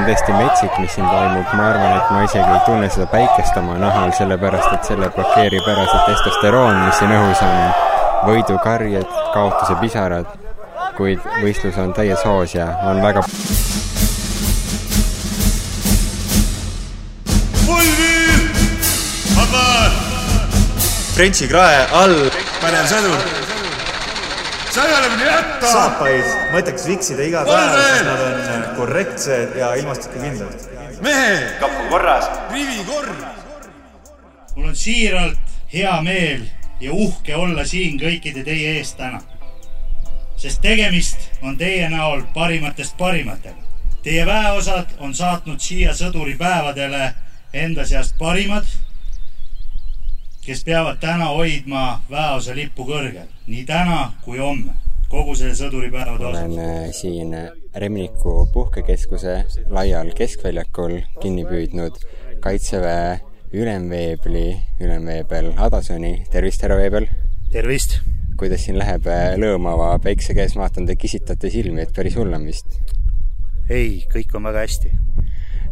on tõesti metsik, mis siin toimub, ma arvan, et ma isegi ei tunne seda päikest oma nahal, sellepärast et selle blokeerib ära see testosteroon, mis siin õhus on. võidukarjed, kaotuse pisarad, kuid võistlus on täies hoos ja on väga Prentsi krae all. pädev sõdur. Sa ei ole minu jätta. saapaid mõtteks viksida iga päev, sest nad on korrektsed ja ilmastikukindlad. mehe. kapp on korras. rivi kord. mul on siiralt hea meel ja uhke olla siin kõikide teie ees täna. sest tegemist on teie näol parimatest parimatega. Teie väeosad on saatnud siia sõduripäevadele enda seast parimad kes peavad täna hoidma väeosa lippu kõrgel, nii täna kui homme, kogu selle sõduripäevade olen äh, siin Remniku puhkekeskuse laial keskväljakul kinni püüdnud Kaitseväe ülemveebli, ülemveebel Adasoni, tervist, härra Veebel! tervist! kuidas siin läheb äh, lõõmava päikse käes, ma vaatan, te kisitate silmi, et päris hull on vist? ei, kõik on väga hästi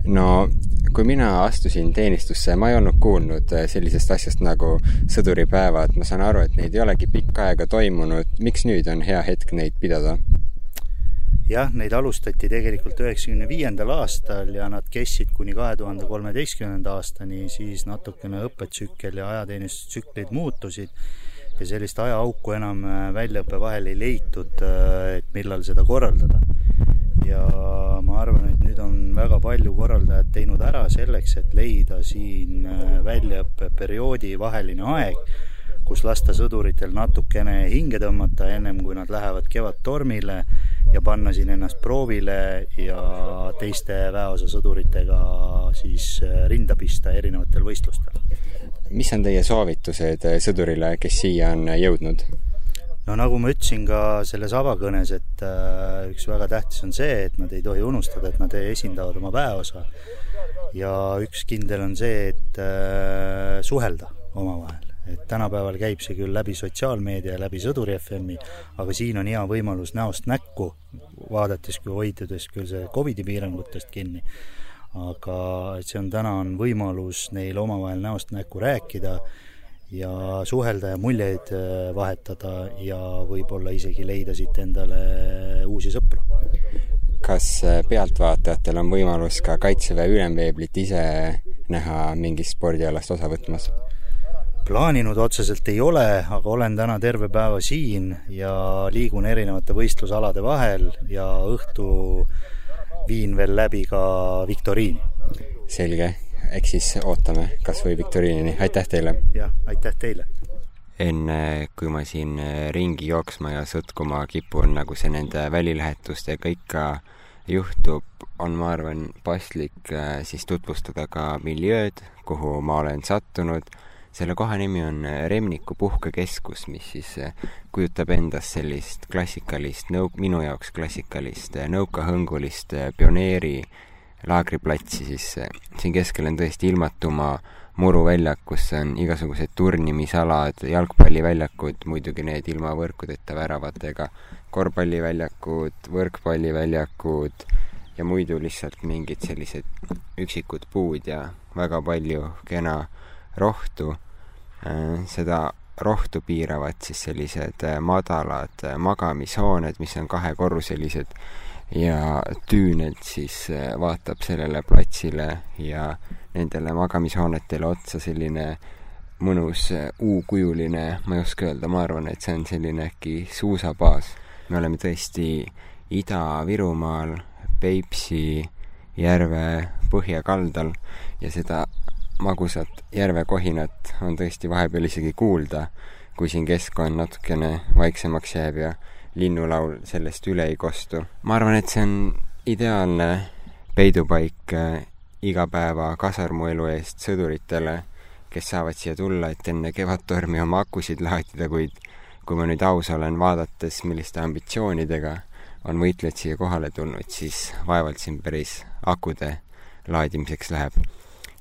no kui mina astusin teenistusse, ma ei olnud kuulnud äh, sellisest asjast nagu sõduripäevad, ma saan aru, et neid ei olegi pikka aega toimunud, miks nüüd on hea hetk neid pidada? jah, neid alustati tegelikult üheksakümne viiendal aastal ja nad kestsid kuni kahe tuhande kolmeteistkümnenda aastani, siis natukene õppetsükkel ja ajateenistustsüklid muutusid ja sellist ajaauku enam äh, väljaõppe vahel ei leitud, äh, et millal seda korraldada ja ma arvan, et nüüd on väga palju korraldajad teinud ära selleks, et leida siin äh, väljaõppeperioodi vaheline aeg, kus lasta sõduritel natukene hinge tõmmata, ennem kui nad lähevad kevadtormile ja panna siin ennast proovile ja teiste väeosa sõduritega siis äh, rinda pista erinevatel võistlustel. mis on teie soovitused sõdurile, kes siia on jõudnud? No nagu ma ütlesin ka selles avakõnes, et äh, üks väga tähtis on see, et nad ei tohi unustada, et nad esindavad oma väeosa. ja üks kindel on see, et äh, suhelda omavahel, et tänapäeval käib see küll läbi sotsiaalmeedia läbi Sõduri FM-i, aga siin on hea võimalus näost näkku, vaadates kui hoidudes küll see Covidi piirangutest kinni, aga et see on, täna on võimalus neil omavahel näost näkku rääkida ja suhelda ja muljeid äh, vahetada ja võib-olla isegi leida siit endale uusi sõpru. kas äh, pealtvaatajatel on võimalus ka Kaitseväe ülemveeblit ise näha mingist spordialast osa võtmas? plaaninud otseselt ei ole, aga olen täna terve päeva siin ja liigun erinevate võistlusalade vahel ja õhtu viin veel läbi ka viktoriini. selge eks siis ootame kas või viktoriinini, aitäh teile! jah, aitäh teile! enne, kui ma siin ringi jooksma ja sõtkuma kipun, nagu see nende välilähetustega ikka juhtub, on, ma arvan, paslik äh, siis tutvustada ka miljööd, kuhu ma olen sattunud. selle koha nimi on Remniku puhkekeskus, mis siis äh, kujutab endast sellist klassikalist nõu-, minu jaoks klassikalist äh, nõukahõngulist pioneeri laagriplatsi, siis siin keskel on tõesti ilmatuma muruväljak, kus on igasugused turnimisalad, jalgpalliväljakud, muidugi need ilma võrkudeta väravatega, korvpalliväljakud, võrkpalliväljakud ja muidu lihtsalt mingid sellised üksikud puud ja väga palju kena rohtu. seda rohtu piiravad siis sellised madalad magamishooned, mis on kahekorruselised ja Düünelt siis äh, vaatab sellele platsile ja nendele magamishoonetele otsa selline mõnus äh, U-kujuline, ma ei oska öelda, ma arvan, et see on selline äkki suusabaas. me oleme tõesti Ida-Virumaal Peipsi järve põhjakaldal ja seda magusat järvekohinat on tõesti vahepeal isegi kuulda, kui siin keskkond natukene vaiksemaks jääb ja linnulaul sellest üle ei kostu. ma arvan, et see on ideaalne peidupaik äh, igapäeva kasarmuelu eest sõduritele, kes saavad siia tulla, et enne kevadtormi oma akusid laadida, kuid kui ma nüüd aus olen, vaadates, milliste ambitsioonidega on võitlejad siia kohale tulnud, siis vaevalt siin päris akude laadimiseks läheb.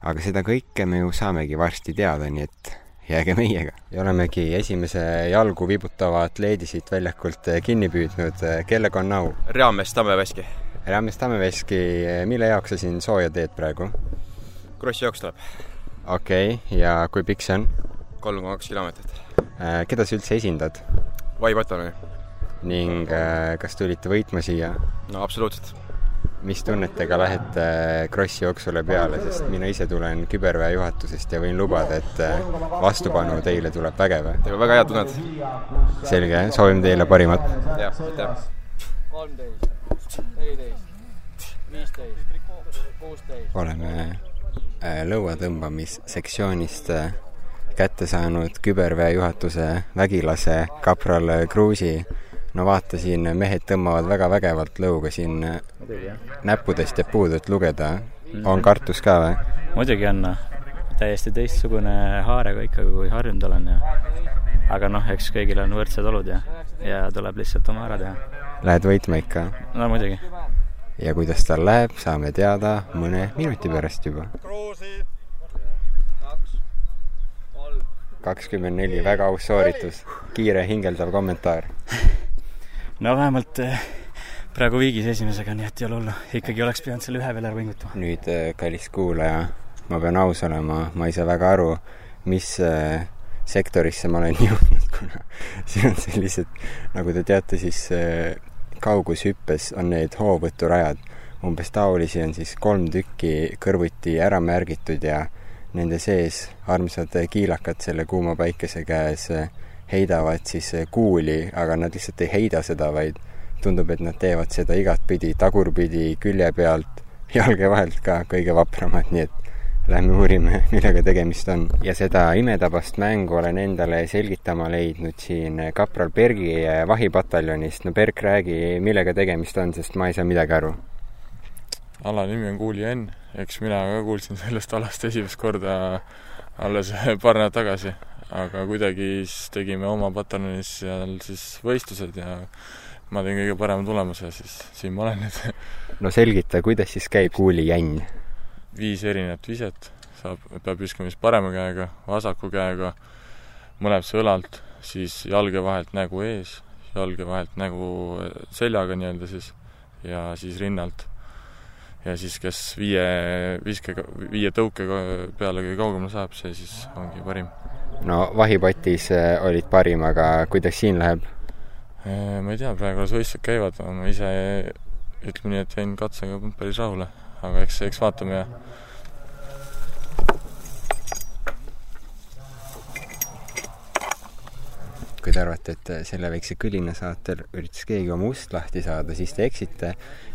aga seda kõike me ju saamegi varsti teada, nii et jääge meiega. ja olemegi esimese jalgu vibutava atleedi siit väljakult eh, kinni püüdnud. Eh, kellega on au? reamees Tammeveski. Raames Tammeveski, mille jaoks sa siin sooja teed praegu? Krossi jooks tuleb. okei okay,, ja kui pikk see on? kolm koma kaks kilomeetrit. Keda sa üldse esindad? Vai pataljoni. ning kas tulite võitma siia? no absoluutselt. Mis tunnetega lähete Krossi jooksule peale, sest mina ise tulen küberväe juhatusest ja võin lubada, et vastupanu teile tuleb vägev. Teil on väga head tunned. selge, soovime teile parimat. jah, aitäh. kolmteist, neliteist, viisteist, kuusteist. oleme lõuatõmbamissektsioonist kätte saanud küberväe juhatuse vägilase kapral Kruusi. No vaata siin, mehed tõmbavad väga vägevalt lõuga siin näppudest jääb puudu, et lugeda. on kartus ka või? muidugi on, noh. täiesti teistsugune haarega ikkagi, kui harjunud olen ja aga noh, eks kõigil on võrdsed olud ja, ja tuleb lihtsalt oma ära teha. Lähed võitma ikka? no muidugi. ja kuidas tal läheb, saame teada mõne minuti pärast juba. kakskümmend neli, väga aus sooritus. kiire hingeldav kommentaar no vähemalt eh, praegu viigis esimesega, nii et ei ole hullu. ikkagi oleks pidanud selle ühe veel ära pingutama. nüüd, eh, kallis kuulaja, ma pean aus olema, ma ei saa väga aru, mis äh, sektorisse ma olen jõudnud, kuna siin on sellised, nagu te teate, siis kaugushüppes on need hoovõturajad. umbes taolisi on siis kolm tükki kõrvuti ära märgitud ja nende sees armsad kiilakad selle kuuma päikese käes heidavad siis kuuli, aga nad lihtsalt ei heida seda, vaid tundub, et nad teevad seda igatpidi, tagurpidi, külje pealt, jalge vahelt ka kõige vapramad, nii et lähme uurime, millega tegemist on. ja seda imetabast mängu olen endale selgitama leidnud siin kapral Bergi vahipataljonist. no Berg, räägi, millega tegemist on, sest ma ei saa midagi aru. ala nimi on Kuuli Enn, eks mina ka kuulsin sellest alast esimest korda alles paar nädalat tagasi, aga kuidagi siis tegime oma pataljonis seal siis võistlused ja ma tegin kõige parema tulemuse ja siis siin ma olen nüüd. no selgita, kuidas siis käib Kuuli jänn? viis erinevat viset, saab, peab viskama siis parema käega, vasaku käega, mõlemase õlalt, siis jalge vahelt nägu ees, jalge vahelt nägu seljaga nii-öelda siis, ja siis rinnalt. ja siis, kes viie viskega, viie tõukega peale kõige kaugemale saab, see siis ongi parim. No vahipotis olid parim, aga kuidas siin läheb? ma ei tea, praegu alles võistlused käivad, ma ise ütleme nii, et jäin katsega päris rahule, aga eks, eks vaatame ja kui te arvate, et selle väikse kõlina saatel üritas keegi oma ust lahti saada, siis te eksite.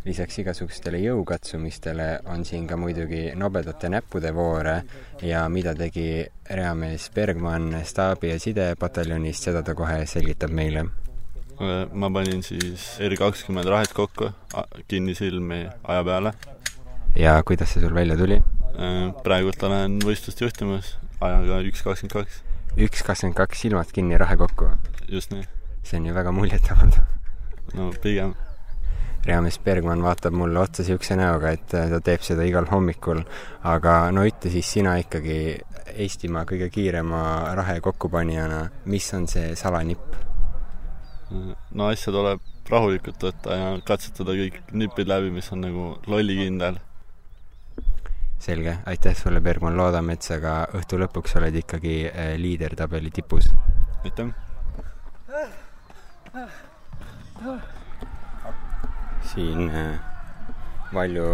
lisaks igasugustele jõukatsumistele on siin ka muidugi nobedate näppude voore ja mida tegi reamees Bergmann staabi- ja sidepataljonist, seda ta kohe selgitab meile. ma panin siis R kakskümmend rahet kokku, kinnisilmi aja peale. ja kuidas see sul välja tuli? praegult olen võistlust juhtimas ajaga üks kakskümmend kaks üks kakskümmend kaks silmad kinni, rahe kokku. just nii. see on ju väga muljetavaldav. no pigem. reamees Bergmann vaatab mulle otsa niisuguse näoga, et ta teeb seda igal hommikul, aga no ütle siis sina ikkagi Eestimaa kõige kiirema rahe kokkupanijana, mis on see salanipp? no asja tuleb rahulikult võtta ja katsetada kõik nipid läbi, mis on nagu lollikindel selge, aitäh sulle, Bergmann, loodame, et sa ka õhtu lõpuks oled ikkagi liidertabeli tipus. aitäh! siin Valju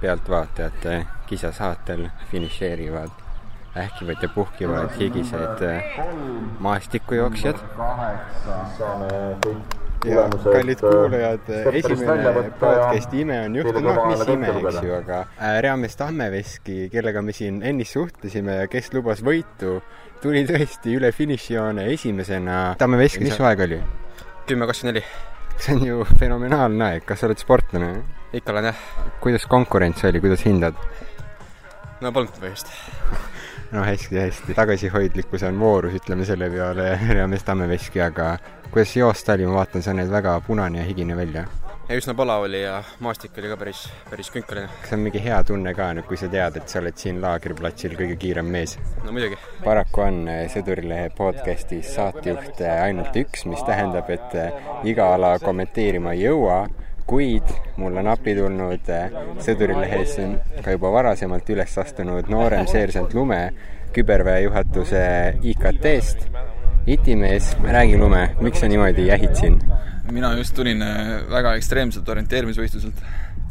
pealtvaatajate kisasaatel finišeerivad ähkivad ja puhkivad higised maastikujooksjad. Ja kallid kuulajad, esimene podcasti ime on juhtunud, noh mis ime, eks ju, aga Reamees Tammeveski, kellega me siin ennist suhtlesime ja kes lubas võitu, tuli tõesti üle finišijoone esimesena. Tammeveski, mis su aeg oli? kümme kakskümmend neli. see on ju fenomenaalne aeg, kas sa oled sportlane? ikka olen jah. kuidas konkurents oli, kuidas hindad? no polnud põhjust no hästi-hästi, tagasihoidlikkus on voorus, ütleme selle peale Reamees Tammeveski, aga kuidas joosta oli, ma vaatan, sa näed väga punane ja higine välja. ja üsna palav oli ja maastik oli ka päris, päris künkaline. kas on mingi hea tunne ka nüüd, kui sa tead, et sa oled siin laagriplatsil kõige kiirem mees? no muidugi. paraku on Sõdurilehe podcastis saatejuht ainult üks, mis tähendab, et iga ala kommenteerima ei jõua, kuid mul on appi tulnud sõdurilehes ka juba varasemalt üles astunud noorem seersant Lume küberväe juhatuse IKT-st. Itimees, räägi Lume, miks sa niimoodi jähid siin? mina just tulin äh, väga ekstreemselt orienteerimisvõistluselt.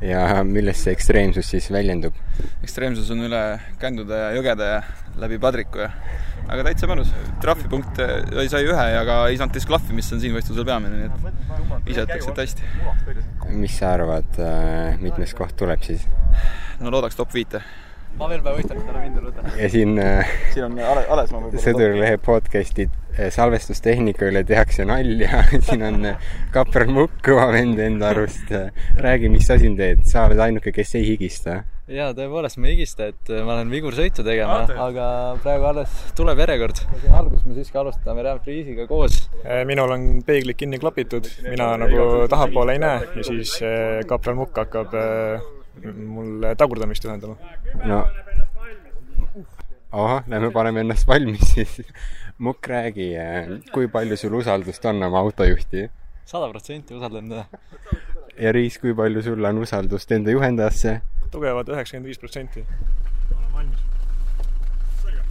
ja milles see ekstreemsus siis väljendub? ekstreemsus on üle kändude ja jõgede ja läbi Padriku ja aga täitsa mõnus. trahvipunkte sai ühe ja ka ei saanud disklahvi, mis on siin võistlusel peamine, nii et ise ütleks, et hästi. mis sa arvad, äh, mitmes koht tuleb siis? no loodaks top viite ma veel pean võistlema, ära mind üle võta. ja siin äh, siin on Ale, Alesmaa võib-olla Sõdurilehe podcasti äh, salvestustehnika üle tehakse nalja siin on kapral Mukk, kõva vend enda arust. räägi, mis sa siin teed, sa oled ainuke, kes ei higista? jaa, tõepoolest ma ei higista, et ma lähen vigursõitu tegema, aga praegu alles tuleb järjekord. alguses me siiski alustame Real Freeze'iga koos. minul on peeglid kinni klapitud, mina nagu tahapoole ei näe ja siis kapral Mukk hakkab mul tagurdamist juhendama. no ahah, lähme paneme ennast valmis siis. Mukk, räägi, kui palju sul usaldust on oma autojuhti? sada protsenti usaldan teda. ja Riis, kui palju sul on usaldust enda juhendajasse? tugevad üheksakümmend viis protsenti. olen valmis. selge.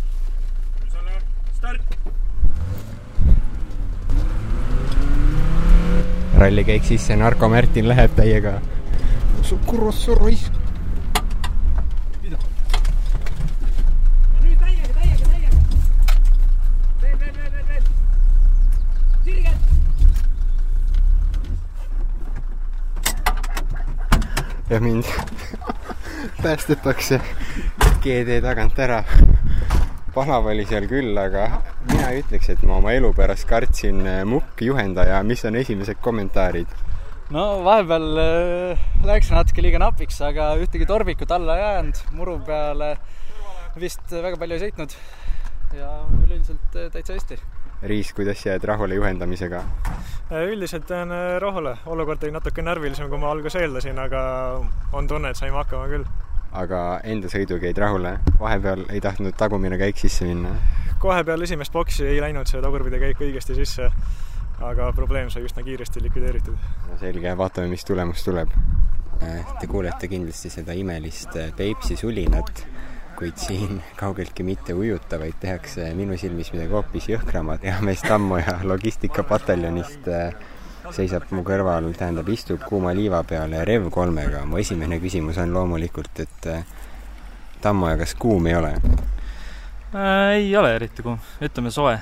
nüüd saame start. rallikäik sisse, narkomärtin läheb täiega. kurat, sa raisk. ja mind päästetakse GD tagant ära. palav oli seal küll, aga mina ei ütleks, et ma oma elu pärast kartsin mukk juhendaja, mis on esimesed kommentaarid? no vahepeal äh, läks natuke liiga napiks, aga ühtegi torbikut alla ei jäänud, muru peale vist väga palju ei sõitnud ja üleüldiselt äh, täitsa hästi Riis, kuidas jääd rahule juhendamisega? üldiselt jään rahule, olukord oli natuke närvilisem, kui ma alguses eeldasin, aga on tunne, et saime hakkama küll. Aga enda sõiduga jäid rahule? vahepeal ei tahtnud tagumine käik sisse minna? kohe peale esimest boksi ei läinud see tagurpidi käik õigesti sisse, aga probleem sai üsna kiiresti likvideeritud. no selge, vaatame, mis tulemus tuleb. Te kuulete kindlasti seda imelist Peipsi sulinat kuid siin kaugeltki mitte ujuta, vaid tehakse minu silmis midagi hoopis jõhkramat. jamees Tammoja logistikapataljonist seisab mu kõrval, tähendab, istub kuuma liiva peal Rev kolmega. mu esimene küsimus on loomulikult, et Tammoja, kas kuum ei ole äh,? ei ole eriti kuum, ütleme soe.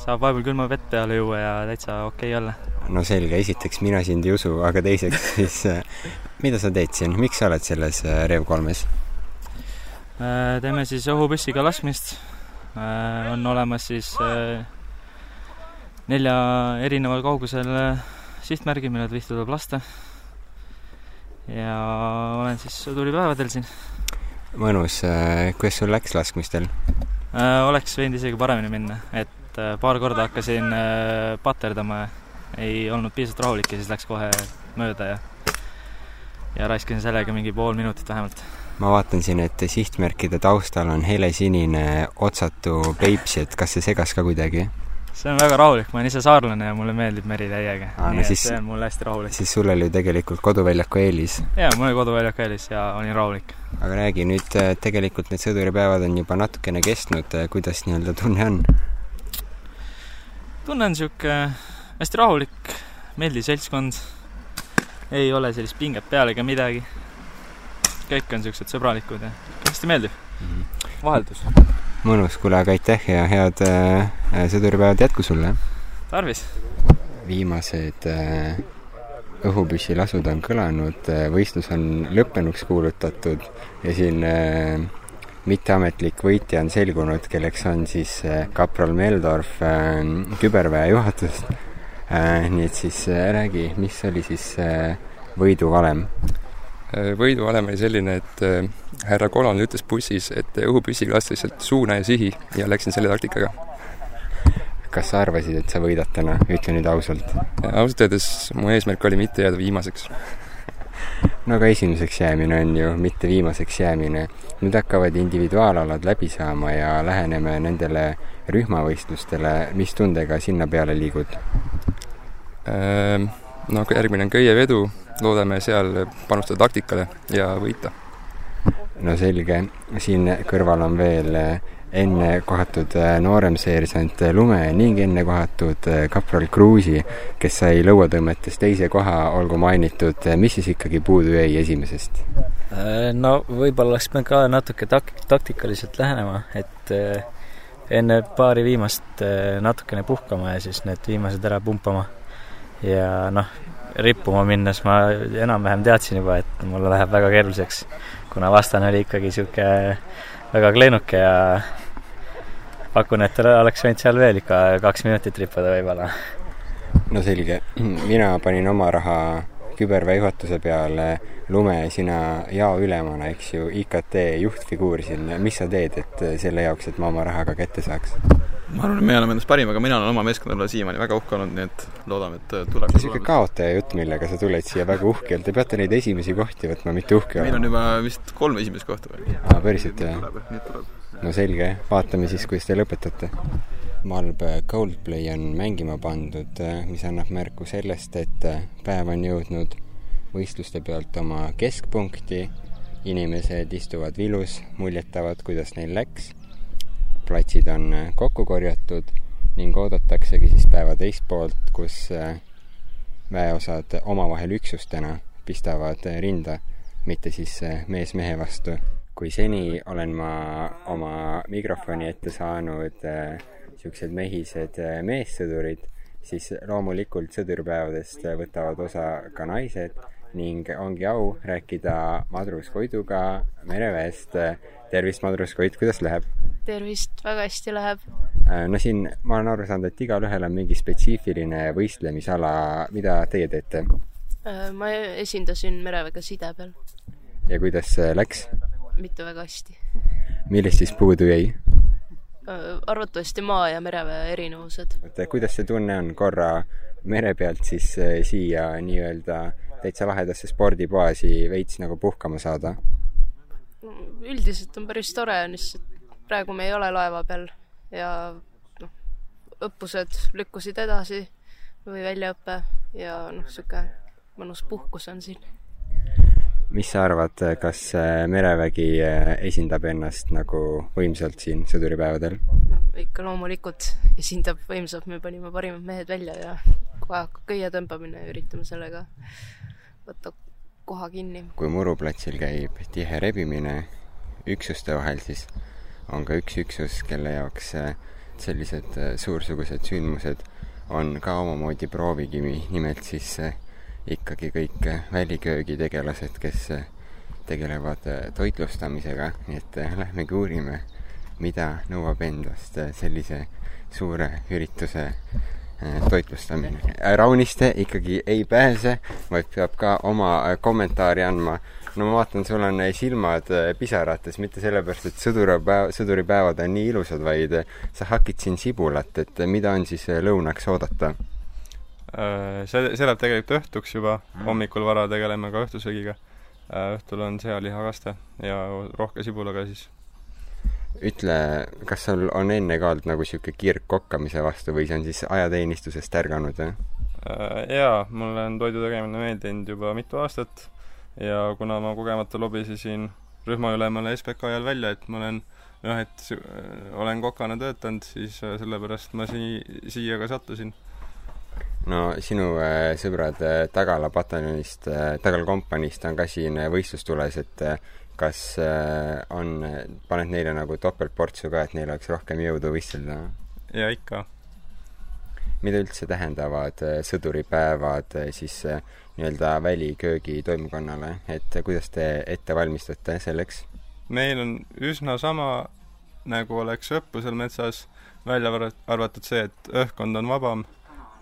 saab vahepeal külma vett peale juua ja täitsa okei okay olla. no selge, esiteks mina sind ei usu, aga teiseks siis mida sa teed siin, miks sa oled selles Rev kolmes? teeme siis õhupüssiga laskmist. on olemas siis nelja erineval kaugusel sihtmärgi, millele vihtu tuleb lasta. ja olen siis sõduripäevadel siin. mõnus, kuidas sul läks laskmistel? oleks võinud isegi paremini minna, et paar korda hakkasin paterdama, ei olnud piisavalt rahulik ja siis läks kohe mööda ja ja raiskasin sellega mingi pool minutit vähemalt ma vaatan siin, et sihtmärkide taustal on helesinine otsatu Peipsi, et kas see segas ka kuidagi? See on väga rahulik, ma olen ise saarlane ja mulle meeldib meri täiega. nii et siis, see on mul hästi rahulik. siis sul oli tegelikult koduväljaku eelis? jaa, mul oli koduväljaku eelis ja olin rahulik. aga räägi nüüd, tegelikult need sõduripäevad on juba natukene kestnud, kuidas nii-öelda tunne on? tunne on niisugune hästi rahulik, meeldiv seltskond, ei ole sellist pinget peal ega midagi kõik on niisugused sõbralikud ja hästi meeldiv mm. -hmm. vaheldus. Mõnus, kuule, aga aitäh ja head äh, sõduripäevad jätku sulle! tarvis! viimased äh, õhupüssilasud on kõlanud äh,, võistlus on lõppenuks kuulutatud ja siin äh, mitteametlik võitja on selgunud, kelleks on siis äh, kapral Meldorf äh, küberväe juhatust äh,. nii et siis äh, räägi, mis oli siis äh, võiduvalem? Võiduvalem oli selline, et äh, härra kolonel ütles bussis, et õhupüssiga lasta lihtsalt suuna ja sihi ja läksin selle taktikaga. kas sa arvasid, et sa võidad täna, ütle nüüd ausalt? ausalt öeldes mu eesmärk oli mitte jääda viimaseks. no aga esimeseks jäämine on ju mitte viimaseks jäämine. nüüd hakkavad individuaalalad läbi saama ja läheneme nendele rühmavõistlustele, mis tundega sinna peale liigud? No järgmine on köievedu loodame seal panustada taktikale ja võita. no selge, siin kõrval on veel enne kohatud nooremseersant Lume ning enne kohatud kapral Kruusi, kes sai lõuatõmmetes teise koha, olgu mainitud, mis siis ikkagi puudu jäi esimesest? no võib-olla oleks pidanud ka natuke tak-, taktikaliselt lähenema, et enne paari viimast natukene puhkama ja siis need viimased ära pumpama. Ja noh, rippuma minnes ma enam-vähem teadsin juba, et mul läheb väga keeruliseks, kuna vastane oli ikkagi niisugune väga kleenuke ja pakun, et oleks võinud seal veel ikka kaks minutit rippuda võib-olla. no selge, mina panin oma raha küberväejuhatuse peale, Lume, sina jaoülemana, eks ju, IKT juhtfiguur siin, mis sa teed, et selle jaoks, et ma oma raha ka kätte saaks? Ma arvan, et me oleme endast parim, aga mina olen oma meeskonnale siiamaani väga uhke olnud, nii et loodame, et tuleb. niisugune kaotaja jutt, millega sa tuled siia väga uhke olla, te peate neid esimesi kohti võtma, mitte uhke olla. meil on juba vist kolm esimest kohta veel. aa, päriselt, jah? no selge, vaatame siis, kuidas te lõpetate. Malb Coldplay on mängima pandud, mis annab märku sellest, et päev on jõudnud võistluste pealt oma keskpunkti, inimesed istuvad vilus, muljetavad, kuidas neil läks, platsid on kokku korjatud ning oodataksegi siis päeva teist poolt, kus väeosad omavahel üksustena pistavad rinda, mitte siis mees mehe vastu. kui seni olen ma oma mikrofoni ette saanud niisugused mehised meessõdurid, siis loomulikult sõduripäevadest võtavad osa ka naised ning ongi au rääkida Madrus Koiduga mereväest. Tervist, Madrus Koit, kuidas läheb? tervist, väga hästi läheb. no siin ma olen aru saanud, et igalühel on mingi spetsiifiline võistlemisala, mida teie teete? ma esindasin mereväge side peal. ja kuidas läks? mitte väga hästi. millest siis puudu jäi? arvatavasti maa ja mereväe erinevused. oota, kuidas see tunne on korra mere pealt siis siia nii-öelda täitsa lahedasse spordibaasi veits nagu puhkama saada? Üldiselt on päris tore, lihtsalt praegu me ei ole laeva peal ja noh, õppused lükkusid edasi või väljaõpe ja noh, niisugune mõnus puhkus on siin. mis sa arvad, kas merevägi esindab ennast nagu võimsalt siin sõduripäevadel? no ikka loomulikult esindab võimsalt, me panime parimad mehed välja ja aeg köie tõmbamine üritame sellega võtta koha kinni. kui muruplatsil käib tihe rebimine üksuste vahel, siis on ka üks üksus, kelle jaoks sellised suursugused sündmused on ka omamoodi proovikivi, nimelt siis ikkagi kõik väliköögitegelased, kes tegelevad toitlustamisega, nii et lähmegi uurime, mida nõuab endast sellise suure ürituse toitlustamine. Rauniste ikkagi ei pääse, vaid peab ka oma kommentaari andma. no ma vaatan, sul on silmad pisarates, mitte sellepärast, et sõduripäev, sõduripäevad on nii ilusad, vaid sa hakid siin sibulat, et mida on siis lõunaks oodata? see, see läheb tegelikult õhtuks juba, hommikul vara tegeleme ka õhtusöögiga. õhtul on sealihakaste ja rohke sibulaga siis ütle, kas sul on enne ka olnud nagu niisugune kirg kokkamise vastu või see on siis ajateenistusest ärganud, jah? Jaa, mulle on toidu tegemine meeldinud juba mitu aastat ja kuna ma kogemata lobisesin rühmaülemale SBK ajal välja, et ma olen jah, et olen kokana töötanud, siis sellepärast ma sii-, siia ka sattusin. no sinu äh, sõbrad äh, Tagala pataljonist äh,, Tagala kompaniist on ka siin võistlustules, et kas äh, on, paned neile nagu topeltportsu ka, et neil oleks rohkem jõudu võistelda? jaa, ikka. mida üldse tähendavad äh, sõduripäevad äh, siis nii-öelda väliköögi toimkonnale, et kuidas te ette valmistate selleks? meil on üsna sama, nagu oleks õppusel metsas, välja arvatud see, et õhkkond on vabam,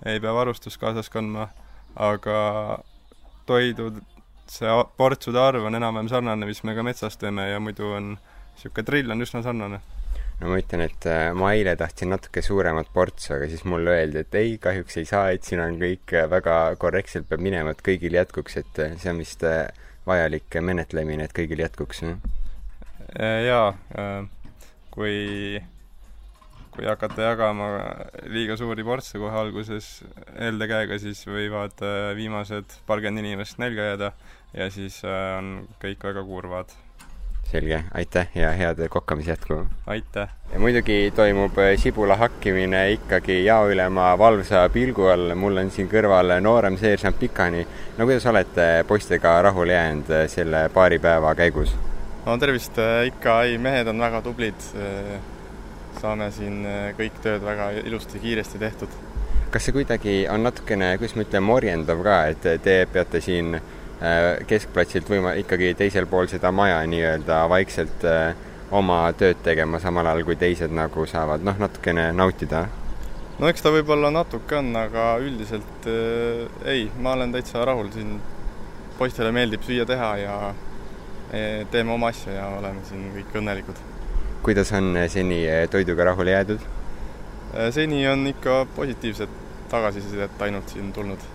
ei pea varustust kaasas kandma, aga toidud see portsude arv on enam-vähem sarnane, mis me ka metsas teeme ja muidu on niisugune drill on üsna sarnane. no ma ütlen, et ma eile tahtsin natuke suuremat portsu, aga siis mulle öeldi, et ei, kahjuks ei saa, et siin on kõik väga korrektselt peab minema, et kõigil jätkuks, et see on vist vajalik menetlemine, et kõigil jätkuks. jaa, kui kui hakata jagama liiga suuri portse kohe alguses elde käega, siis võivad äh, viimased paarkümmend inimest nälga jääda ja siis äh, on kõik väga kurvad selge, aitäh ja head kokkamise jätku! aitäh! ja muidugi toimub äh, sibula hakkimine ikkagi jaoülemaa valvsa pilgu all, mul on siin kõrval noorem seersant Pikani. no kuidas olete poistega rahule jäänud selle paari päeva käigus? no tervist, ikka ei, mehed on väga tublid. Saame siin kõik tööd väga ilusti, kiiresti tehtud. kas see kuidagi on natukene, kuidas ma ütlen, morjendav ka, et te peate siin Äh, keskplatsilt võima-, ikkagi teisel pool seda maja nii-öelda vaikselt äh, oma tööd tegema, samal ajal kui teised nagu saavad noh, natukene nautida? no eks ta võib-olla natuke on, aga üldiselt äh, ei, ma olen täitsa rahul siin, poistele meeldib süüa teha ja teeme oma asja ja oleme siin kõik õnnelikud. Kuidas on seni toiduga rahule jäädud? seni on ikka positiivset tagasisidet ainult siin tulnud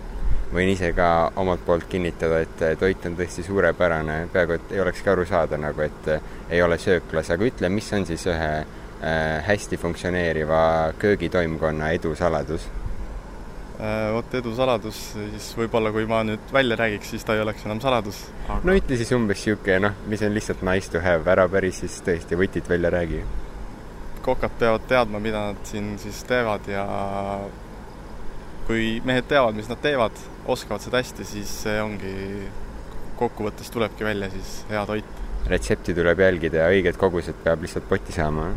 võin ise ka omalt poolt kinnitada, et toit on tõesti suurepärane, peaaegu et ei olekski aru saada nagu, et ei ole sööklas, aga ütle, mis on siis ühe äh, hästi funktsioneeriva köögitoimkonna edu saladus? Äh, vot edu saladus, siis võib-olla kui ma nüüd välja räägiks, siis ta ei oleks enam saladus aga.... no ütle siis umbes niisugune noh, mis on lihtsalt nice to have, ära päris siis tõesti võtit välja räägi. kokad peavad teadma, mida nad siin siis teevad ja kui mehed teavad, mis nad teevad, oskavad seda hästi, siis see ongi, kokkuvõttes tulebki välja siis hea toit. retsepti tuleb jälgida ja õiged kogused peab lihtsalt potti saama?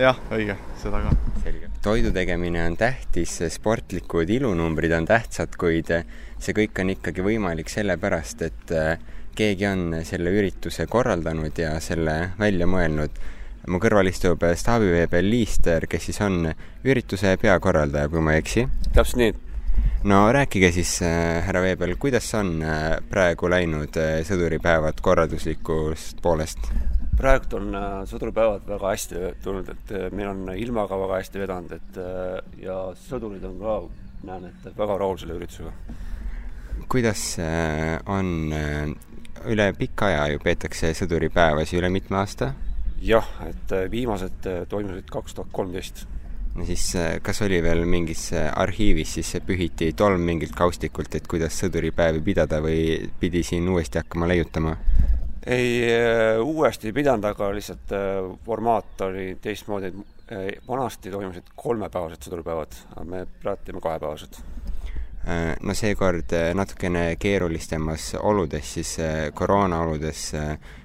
Jah, õige, seda ka. selge. toidu tegemine on tähtis, sportlikud ilunumbrid on tähtsad, kuid see kõik on ikkagi võimalik sellepärast, et äh, keegi on selle ürituse korraldanud ja selle välja mõelnud mu kõrval istub staabiveebel Liister, kes siis on ürituse peakorraldaja, kui ma ei eksi. täpselt nii no rääkige siis, härra Veebel, kuidas on praegu läinud sõduripäevad korralduslikust poolest? Praegu on sõduripäevad väga hästi tulnud, et meil on ilmaga väga hästi vedanud, et ja sõdurid on ka, näen, et väga rahul selle üritusega. kuidas on, üle pika aja ju peetakse sõduripäevasi, üle mitme aasta? jah, et viimased toimusid kaks tuhat kolmteist no siis äh, kas oli veel mingis äh, arhiivis siis pühiti tolm mingilt kaustikult, et kuidas sõduripäevi pidada või pidi siin uuesti hakkama leiutama? Ei, äh, uuesti ei pidanud, aga lihtsalt formaat oli teistmoodi, et vanasti toimusid kolmepäevased sõduripäevad, aga me praegu teeme kahepäevased. no seekord natukene keerulisemas oludes, siis koroona oludes,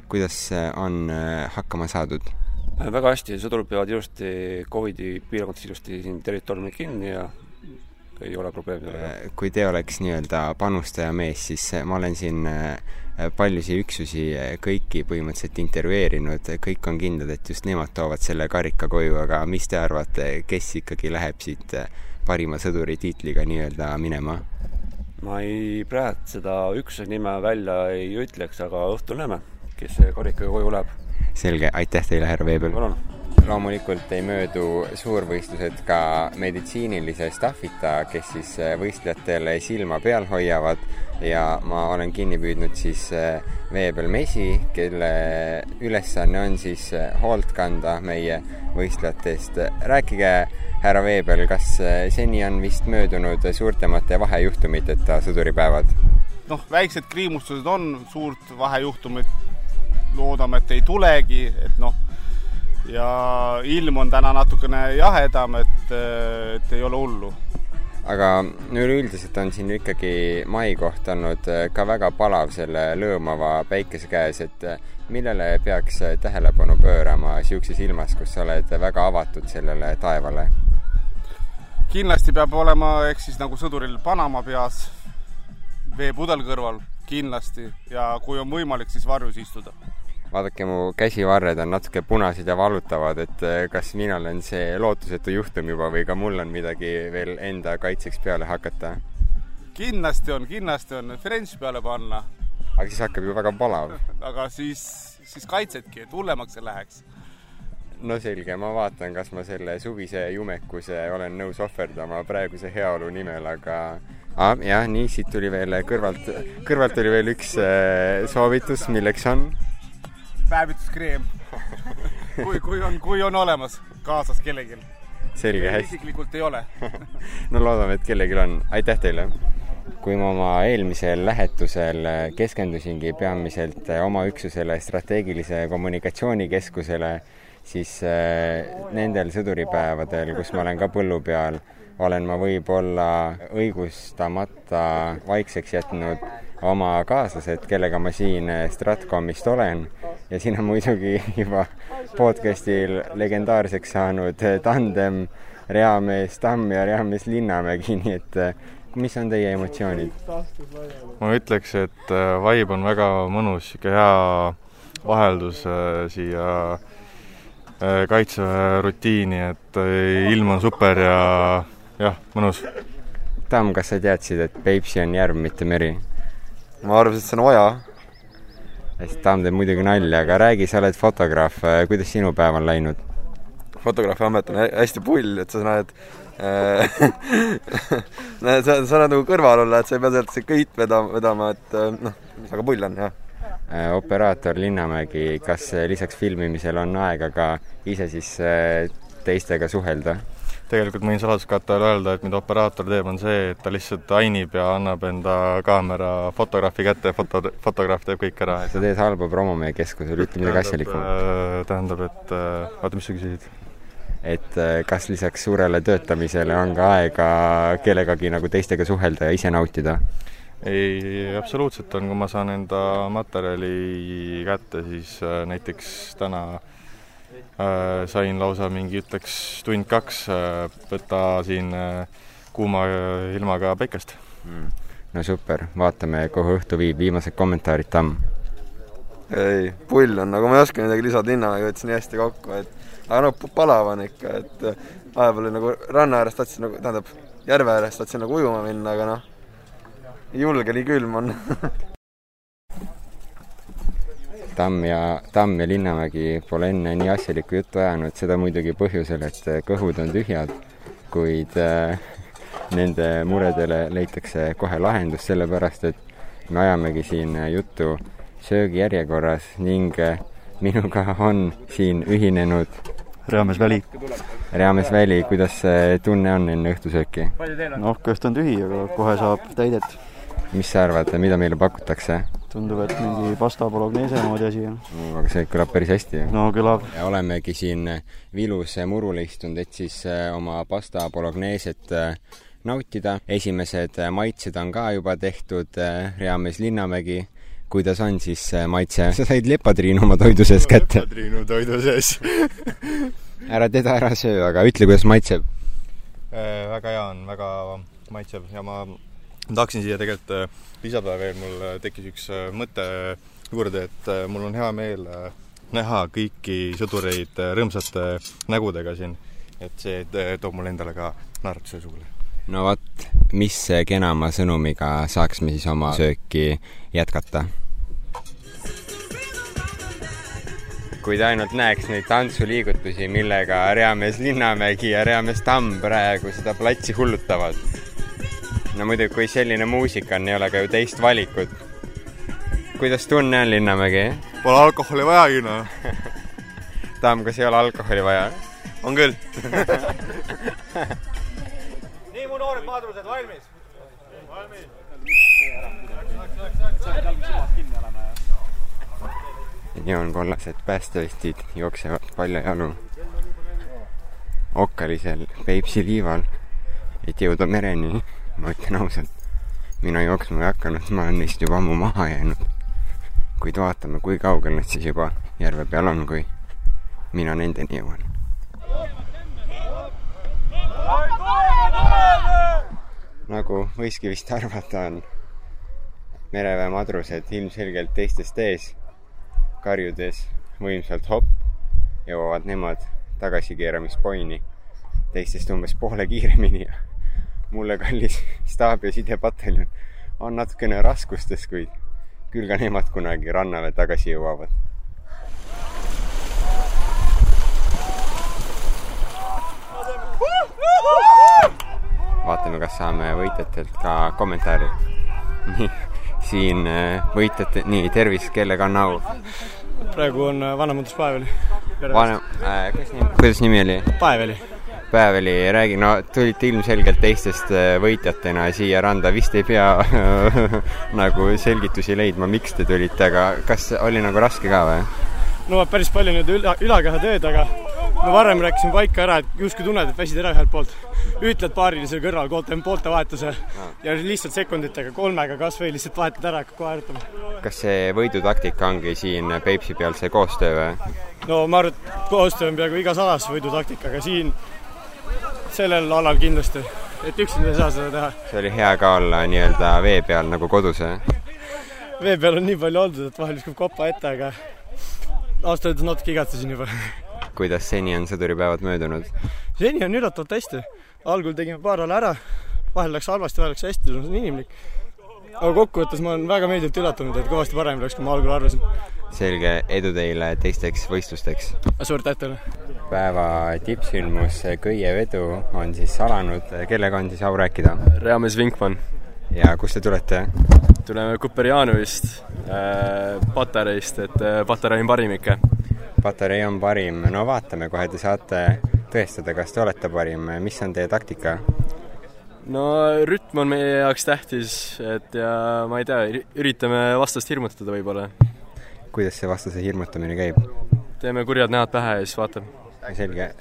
kuidas on hakkama saadud? Äh, väga hästi, sõdurid peavad ilusti Covidi piirangutest ilusti siin territooriumil kinni ja ei ole probleemi. Äh, kui te oleks nii-öelda panustaja mees, siis äh, ma olen siin paljusid üksusi kõiki põhimõtteliselt intervjueerinud, kõik on kindlad, et just nemad toovad selle karika koju, aga mis te arvate, kes ikkagi läheb siit parima sõduri tiitliga nii-öelda minema? ma ei, praegu seda üksuse nime välja ei ütleks, aga õhtul näeme, kes see karikaga koju läheb selge, aitäh teile, härra Veebel! Loomulikult ei möödu suurvõistlused ka meditsiinilise staffita, kes siis äh, võistlejatele silma peal hoiavad ja ma olen kinni püüdnud siis äh, Veebel Mesi, kelle ülesanne on siis äh, hoolt kanda meie võistlejate eest. rääkige, härra Veebel, kas seni on vist möödunud suurtemate vahejuhtumiteta sõduripäevad? noh, väiksed kriimustused on, suurt vahejuhtumit loodame, et ei tulegi, et noh, ja ilm on täna natukene jahedam, et, et ei ole hullu. aga üleüldiselt on siin ikkagi maikoht olnud äh, ka väga palav selle lõõmava päikese käes, et äh, millele peaks äh, tähelepanu pöörama niisuguses ilmas, kus sa oled väga avatud sellele taevale? kindlasti peab olema, ehk siis nagu sõduril Panama peas, veepudel kõrval, kindlasti, ja kui on võimalik, siis varjus istuda vaadake, mu käsivarred on natuke punased ja valutavad, et eh, kas mina olen see lootusetu juhtum juba või ka mul on midagi veel enda kaitseks peale hakata? kindlasti on, kindlasti on, French peale panna. aga siis hakkab ju väga palav. aga siis, siis kaitsedki, et hullemaks ei läheks. no selge, ma vaatan, kas ma selle suvise jumekuse olen nõus ohverdama praeguse heaolu nimel, aga ah, jah, nii, siit tuli veel kõrvalt, kõrvalt tuli veel üks äh, soovitus, milleks on päevituskreem kui, kui on, kui on olemas kaasas kellelgi. selge, hästi. isiklikult ei ole no loodame, et kellelgi on. aitäh teile! kui ma oma eelmisel lähetusel keskendusingi peamiselt oma üksusele strateegilise kommunikatsioonikeskusele, siis äh, nendel sõduripäevadel, kus ma olen ka põllu peal, olen ma võib-olla õigustamata vaikseks jätnud oma kaaslased, kellega ma siin Stratcomist olen ja siin on muidugi juba podcastil legendaarseks saanud tandem reamees Tamm ja reamees Linnamägi, nii et äh, mis on teie emotsioonid? ma ütleks, et äh, vibe on väga mõnus, sihuke hea vaheldus siia kaitseväe rutiini, et ilm on super ja jah, mõnus. Tamm, kas sa teadsid, et Peipsi on järv, mitte meri? ma arvasin, et see on Oja. Tamm teeb muidugi nalja, aga räägi, sa oled fotograaf, kuidas sinu päev on läinud? fotograafi amet on hä- hästi pull, et sa näed äh, näed, sa, sa näed nagu kõrval olla, et sa ei pea sealt kõit vedama, vedama, et äh, noh, väga pull on, jah. Äh, operaator Linnamägi, kas äh, lisaks filmimisele on aega ka ise siis äh, teistega suhelda? Tegelikult ma võin saladuskatte all öelda, et mida operaator teeb, on see, et ta lihtsalt ainib ja annab enda kaamera fotograafi kätte, foto, fotograaf teeb kõik ära. sa teed halba promo meie keskusele, ütle midagi asjalikku. tähendab, et äh, oota, mis sa küsisid? et äh, kas lisaks suurele töötamisele on ka aega kellegagi nagu teistega suhelda ja ise nautida? ei, absoluutselt on, kui ma saan enda materjali kätte, siis äh, näiteks täna äh, sain lausa mingi, ütleks tund-kaks äh, võtta siin äh, kuuma äh, ilmaga päikest mm.. no super, vaatame, kuhu õhtu viib, viimased kommentaarid, Tamm. ei, pull on, nagu ma ei oska midagi lisada, Linnamägi võttis nii hästi kokku, et aga no p- palav on ikka, et äh, vahepeal nagu ranna ääres tahtsin nagu, tähendab, järve ääres tahtsin nagu ujuma minna, aga noh, ei julge, nii külm on Tamm ja, Tamm ja Linnamägi pole enne nii asjalikku juttu ajanud, seda muidugi põhjusel, et kõhud on tühjad, kuid äh, nende muredele leitakse kohe lahendus, sellepärast et me ajamegi siin juttu söögijärjekorras ning äh, minuga on siin ühinenud Reamees Väli. Reamees Väli, kuidas see tunne on enne õhtusööki? noh, kõht on tühi, aga kohe saab täidet. mis sa arvad, mida meile pakutakse? tundub, et mingi pasta bolognese moodi asi on. aga see kõlab päris hästi. no kõlab. olemegi siin Vilus murule istunud, et siis äh, oma pasta bologneset äh, nautida. esimesed äh, maitsed on ka juba tehtud, Reamees Linnamägi. kuidas on siis see maitse? sa said lepatriinu oma toidu sees kätte. Triinu toidu sees ära teda ära söö, aga ütle, kuidas maitseb. Äh, väga hea on, väga maitsev ja ma tahaksin siia tegelikult äh, lisada veel, mul äh, tekkis üks äh, mõte juurde, et mul on hea meel äh, näha kõiki sõdureid rõõmsate nägudega siin. et see toob mulle endale ka naeratuse suule. no vot, mis kenama sõnumiga saaks me siis oma sööki jätkata? kui te ainult näeks neid tantsuliigutusi, millega Reamees Linnamägi ja Reamees Tamm praegu seda platsi hullutavad. No muidugi, kui selline muusika on, ei ole ka ju teist valikut. kuidas tunne on, Linnamägi? Pole alkoholi vajagi, noh. Tamm, kas ei ole alkoholi vaja? on küll. nii, mu noored madrused, valmis? valmis. neoonkollased päästevestid jooksevad paljajalu okkalisel Peipsi liival, et jõuda mereni. Ma ütlen ausalt, mina jooksma ei hakanud, ma olen neist juba ammu maha jäänud. kuid vaatame, kui kaugel nad siis juba järve peal on, kui mina nendeni jõuan. nagu võiski vist arvata, on mereväe madrused ilmselgelt teistest ees karjudes võimsalt hopp, jõuavad nemad tagasikeeramispoini teistest umbes poole kiiremini ja mulle kallis staab- ja sidepataljon on natukene raskustes, kuid küll ka nemad kunagi rannale tagasi jõuavad. vaatame, kas saame võitjatelt ka kommentaari. nii, siin äh, võitjate, nii, tervist, kellega on au? praegu on vanemõõdus Paeveli. vanem äh,, kuidas nimi, kuidas nimi oli? Paeveli. Päev oli, räägi, no tulite ilmselgelt teistest äh, võitjatena siia randa, vist ei pea nagu selgitusi leidma, miks te tulite, aga kas oli nagu raske ka või? no päris palju nii-öelda üla, ülakehatööd, aga me varem rääkisime paika ära, et justkui tunned, et väsid ära ühelt poolt. ütled paarile seal kõrval, teeme poolte vahetuse ja lihtsalt sekunditega, kolmega kas või lihtsalt vahetad ära, hakkad kohe harjutama. kas see võidutaktika ongi siin Peipsi peal see koostöö või? no ma arvan, et koostöö on peaaegu igas alas võidutaktika, aga siin sellel alal kindlasti, et üksinda ei saa seda teha. see oli hea ka olla nii-öelda vee peal nagu kodus, jah? vee peal on nii palju oldud, et vahel viskab kopa ette, aga ausalt öeldes natuke igatsesin juba. kuidas seni on sõduripäevad möödunud? seni on üllatavalt hästi. algul tegime paar ala ära, vahel läks halvasti, vahel läks hästi, see on inimlik. Aga kokkuvõttes ma olen väga meeldivalt üllatunud, et kõvasti parem läks, kui ma algul arvasin. selge, edu teile teisteks võistlusteks! suur tänu teile! päeva tippsündmus köievedu on siis alanud, kellega on siis au rääkida? Reamees Vinkmann. ja kust te tulete? tuleme Kuperjanovist äh,, Patareist, et äh, Patarei on parim ikka. Patarei on parim, no vaatame kohe, te saate tõestada, kas te olete parim, mis on teie taktika? No rütm on meie jaoks tähtis, et ja ma ei tea, üritame vastast hirmutada võib-olla. kuidas see vastase hirmutamine käib? teeme kurjad näod pähe ja siis vaatame. selge.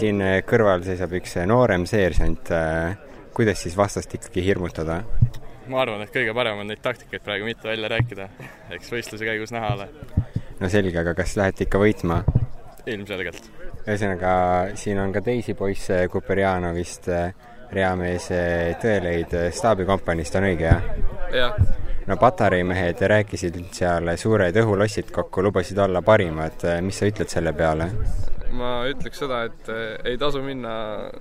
siin kõrval seisab üks noorem seersant. kuidas siis vastast ikkagi hirmutada? ma arvan, et kõige parem on neid taktikaid praegu mitte välja rääkida, eks võistluse käigus näha ole. no selge, aga kas lähete ikka võitma? ilmselgelt. ühesõnaga, siin on ka teisi poisse Kuperjanovist, reamees Tõeleid staabikompaniist, on õige, jah? jah. no Patarei mehed rääkisid seal suured õhulossid kokku, lubasid olla parimad, mis sa ütled selle peale? ma ütleks seda, et ei tasu minna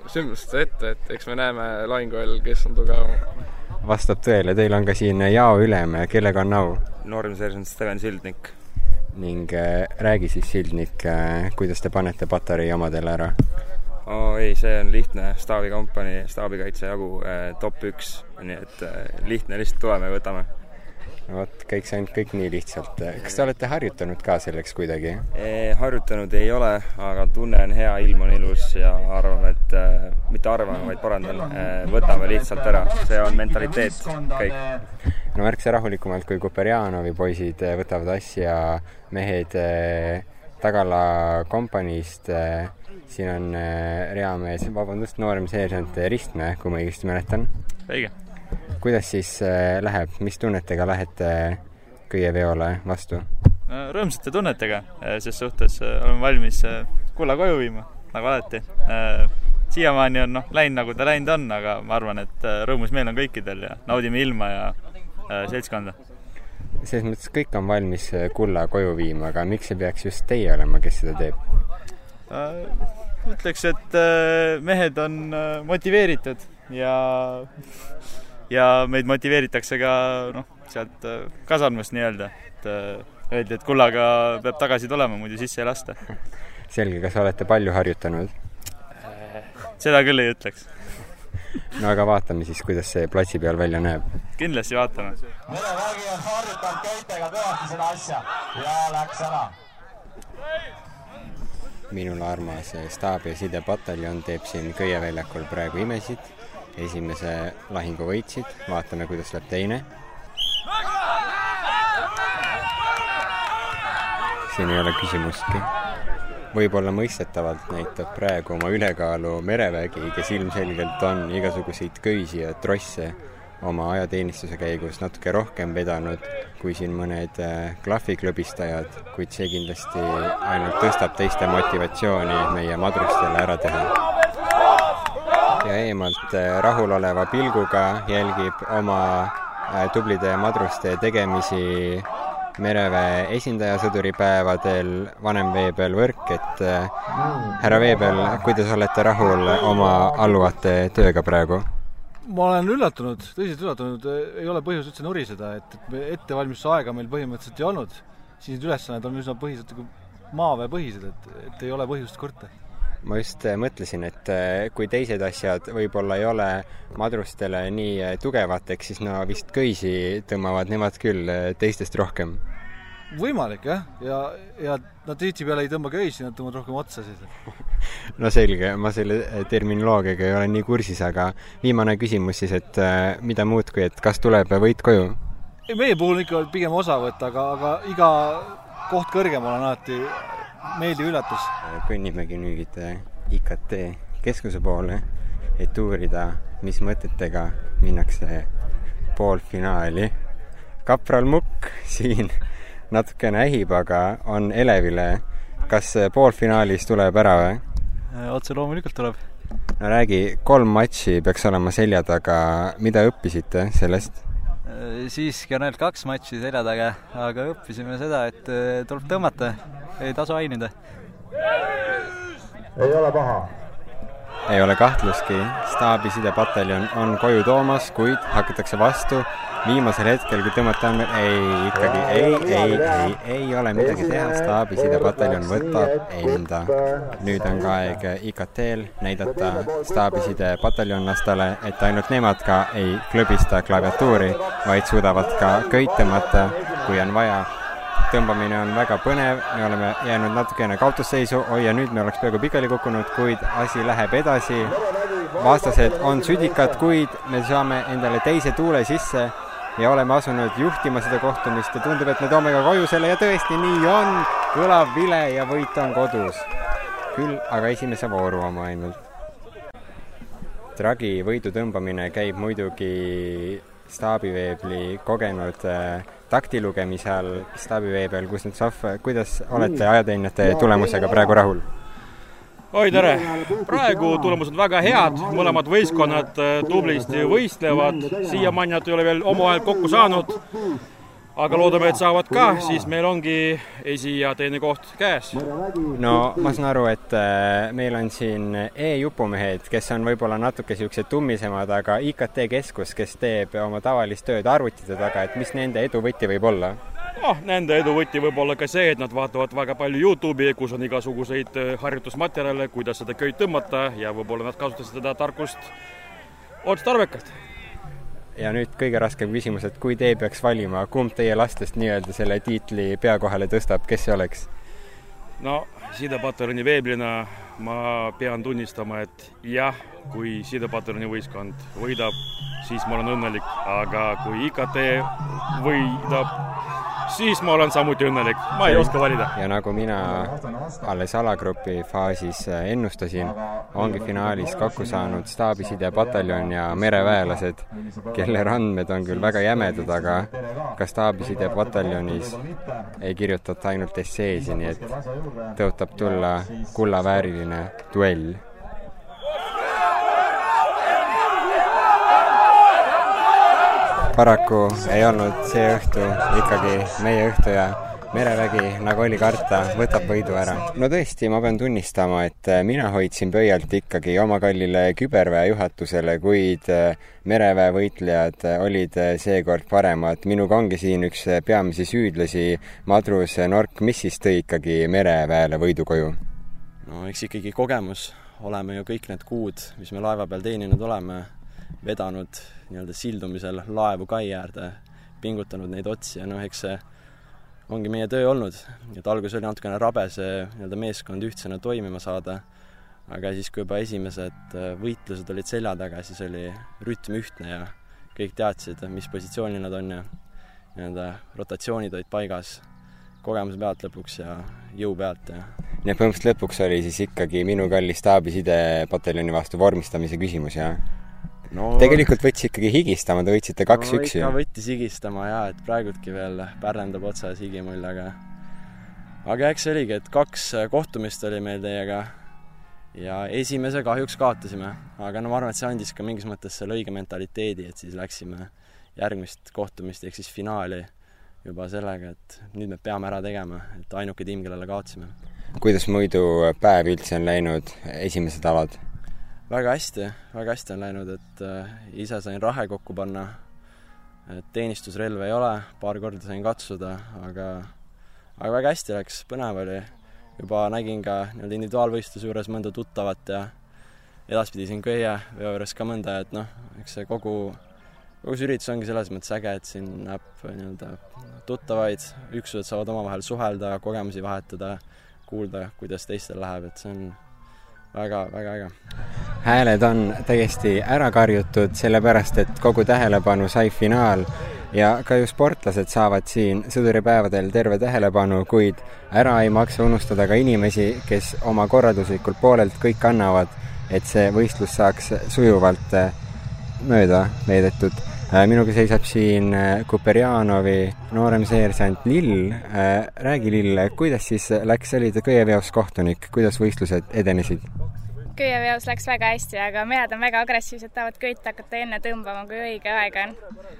sündmuste ette, et eks me näeme lahinguajal, kes on tugevam vastab tõele, teil on ka siin jaoülem, kellega on au? nooremseersant Steven Sildnik. ning räägi siis, Sildnik kuidas te panete Patarei omadele ära? Ei, see on lihtne, staabikompanii, staabikaitse jagu äh, top üks, nii et äh, lihtne, lihtsalt tuleme ja võtame vot, kõik see ainult kõik nii lihtsalt. kas te olete harjutanud ka selleks kuidagi? harjutanud ei ole, aga tunne on hea, ilm on ilus ja arvame, et äh, mitte arvame, vaid parandan äh,, võtame lihtsalt ära, see on mentaliteet, kõik. no märksa rahulikumalt kui Kuperjanovi poisid võtavad asja mehed äh, Tagala kompaniist äh,, siin on äh, reamees, vabandust, noorem seersant Ristmäe, kui ma õigesti mäletan. õige kuidas siis äh, läheb, mis tunnetega lähete köieveole vastu? rõõmsate tunnetega, ses suhtes oleme valmis kulla koju viima, nagu alati. siiamaani on noh, läinud nagu ta läinud on, aga ma arvan, et rõõmus meel on kõikidel ja naudime ilma ja seltskonda. selles mõttes kõik on valmis kulla koju viima, aga miks see peaks just teie olema, kes seda teeb? Ütleks, et mehed on motiveeritud ja ja meid motiveeritakse ka noh, sealt äh, kasarmust nii-öelda, et äh, öeldi, et kullaga peab tagasi tulema, muidu sisse ei lasta. selge, kas olete palju harjutanud? seda küll ei ütleks. no aga vaatame siis, kuidas see platsi peal välja näeb. kindlasti vaatame. merevägi on harjutanud käitega kõvasti seda asja ja läks ära minul armas staabi- ja sidepataljon teeb siin köieväljakul praegu imesid esimese lahingu võitsid, vaatame, kuidas läheb teine. siin ei ole küsimustki. võib-olla mõistetavalt näitab praegu oma ülekaalu merevägi, kes ilmselgelt on igasuguseid köisi ja trosse oma ajateenistuse käigus natuke rohkem vedanud kui siin mõned äh, klahviklõbistajad, kuid see kindlasti ainult tõstab teiste motivatsiooni meie madrustele ära teha ja eemalt äh, rahuloleva pilguga jälgib oma äh, tublide madruste tegemisi mereväe esindajasõduripäevadel Vanem Veebel Võrk, et härra Veebel, kuidas olete rahul oma alluvate tööga praegu? Ma olen üllatunud, tõsiselt üllatunud, ei ole põhjust üldse nuriseda, et, et ettevalmistuse aega meil põhimõtteliselt ei olnud. siis need ülesanded on üsna põhiselt nagu maaväepõhised, et, et ei ole põhjust kurta ma just äh, mõtlesin, et äh, kui teised asjad võib-olla ei ole madrustele nii äh, tugevateks, siis no vist köisi tõmbavad nemad küll teistest rohkem. Võimalik jah, ja, ja nad tihtipeale ei tõmba köisi, nad tõmbavad rohkem otsasid no selge, ma selle terminoloogiaga ei ole nii kursis, aga viimane küsimus siis, et äh, mida muud, kui et kas tuleb võit koju? ei, meie puhul ikka pigem osavõtt, aga, aga iga koht kõrgemal on alati meeldiv üllatus. kõnnimegi nüüd IKT keskuse poole, et uurida, mis mõtetega minnakse poolfinaali. kapral Mukk siin natukene ähib, aga on elevile. kas poolfinaalis tuleb ära või? otse loomulikult tuleb. no räägi, kolm matši peaks olema selja taga, mida õppisite sellest? siiski on ainult kaks matši selja taga, aga õppisime seda, et tuleb tõmmata, ei tasu ainida. ei ole paha ei ole kahtlustki, staabisidepataljon on koju toomas, kuid hakatakse vastu viimasel hetkel, kui tõmmata on, ei, ikkagi ei, ei, ei, ei ole midagi teha, staabisidepataljon võtab enda. nüüd on ka aeg IKT-l näidata staabisidepataljonlastele, et ainult nemad ka ei klõbista klaviatuuri, vaid suudavad ka köit tõmmata, kui on vaja. Tõmbamine on väga põnev, me oleme jäänud natukene kaotusseisu, oi ja nüüd me oleks peaaegu pikali kukkunud, kuid asi läheb edasi. vastased on südikad, kuid me saame endale teise tuule sisse ja oleme asunud juhtima seda kohtumist ja tundub, et me toome ka koju selle ja tõesti nii on, kõlav vile ja võit on kodus. küll aga esimese vooru oma ainult. Dragi võidu tõmbamine käib muidugi staabiveebli kogenud äh, taktilugemise all staabiveebel, kus nüüd Sohv, kuidas olete ajateenijate tulemusega praegu rahul? Oi tere! praegu tulemused väga head, mõlemad võistkonnad äh, tublisti võistlevad, siiamaani nad ei ole veel omavahel kokku saanud aga loodame, et saavad ka, siis meil ongi esi- ja teine koht käes. no ma saan aru, et äh, meil on siin e-jupumehed, kes on võib-olla natuke niisugused tummisemad, aga IKT Keskus, kes teeb oma tavalist tööd arvutite taga, et mis nende edu võti võib olla? Noh, nende edu võti võib olla ka see, et nad vaatavad väga palju Youtube'i, kus on igasuguseid äh, harjutusmaterjale, kuidas seda köit tõmmata ja võib-olla nad kasutasid seda tarkust otstarbekalt ja nüüd kõige raskem küsimus, et kui teie peaks valima, kumb teie lastest nii-öelda selle tiitli pea kohale tõstab, kes see oleks? no sidepataljoni veeblina ma pean tunnistama, et jah, kui sidepataljoni võistkond võidab, siis ma olen õnnelik, aga kui IKT võidab, siis ma olen samuti õnnelik, ma ei oska valida. ja nagu mina alles alagrupi faasis ennustasin, ongi finaalis kokku saanud staabisidepataljon ja mereväelased, kelle randmed on küll väga jämedad, aga ka staabisidepataljonis ei kirjutata ainult esseesi, nii et tõotab tulla kullavääriline duell paraku ei olnud see õhtu ikkagi meie õhtu ja merevägi, nagu oli karta, võtab võidu ära. no tõesti, ma pean tunnistama, et mina hoidsin pöialt ikkagi oma kallile küberväe juhatusele, kuid mereväe võitlejad olid seekord paremad. minuga ongi siin üks peamisi süüdlasi, madrus Nork, mis siis tõi ikkagi mereväele võidu koju? No eks ikkagi kogemus, oleme ju kõik need kuud, mis me laeva peal teeninud oleme, vedanud nii-öelda sildumisel laevu kai äärde, pingutanud neid otsi ja noh, eks see ongi meie töö olnud, et alguses oli natukene rabe see nii-öelda meeskond ühtsena toimima saada, aga siis, kui juba esimesed äh, võitlused olid selja taga, siis oli rütm ühtne ja kõik teadsid, mis positsioonil nad on ja nii-öelda rotatsioonid olid paigas kogemuse pealt lõpuks ja jõu pealt ja nii et põhimõtteliselt lõpuks oli siis ikkagi minu kalli staabiside-pataljoni vastu vormistamise küsimus, jah? no tegelikult võttis ikkagi higistama, te võitsite kaks-üks no, ju. võttis higistama jaa, et praegultki veel pärlendab otsas higimull, aga aga eks see oligi, et kaks kohtumist oli meil teiega ja esimese kahjuks kaotasime, aga no ma arvan, et see andis ka mingis mõttes selle õige mentaliteedi, et siis läksime järgmist kohtumist ehk siis finaali juba sellega, et nüüd me peame ära tegema, et ainuke tiim, kellele kaotasime. kuidas muidu päev üldse on läinud, esimesed alad? väga hästi, väga hästi on läinud, et äh, ise sain rahe kokku panna, et teenistusrelva ei ole, paar korda sain katsuda, aga aga väga hästi läks, põnev oli. juba nägin ka nii-öelda individuaalvõistluse juures mõnda tuttavat ja edaspidi siin köie veo juures ka mõnda, et noh, eks see kogu, see üritus ongi selles mõttes äge, et siin näeb nii-öelda tuttavaid, üksused saavad omavahel suhelda, kogemusi vahetada, kuulda, kuidas teistel läheb, et see on väga, väga äge. hääled on täiesti ära karjutud, sellepärast et kogu tähelepanu sai finaal ja ka ju sportlased saavad siin sõduripäevadel terve tähelepanu, kuid ära ei maksa unustada ka inimesi, kes oma korralduslikult poolelt kõik annavad, et see võistlus saaks sujuvalt äh, mööda veedetud. Äh, minuga seisab siin äh, Kuperjanovi noorem seersant Lill. räägi, Lill, kuidas siis läks, sa olid köieveos kohtunik, kuidas võistlused edenesid? köieveos läks väga hästi, aga mehed on väga agressiivsed, tahavad köit hakata enne tõmbama, kui õige aeg on.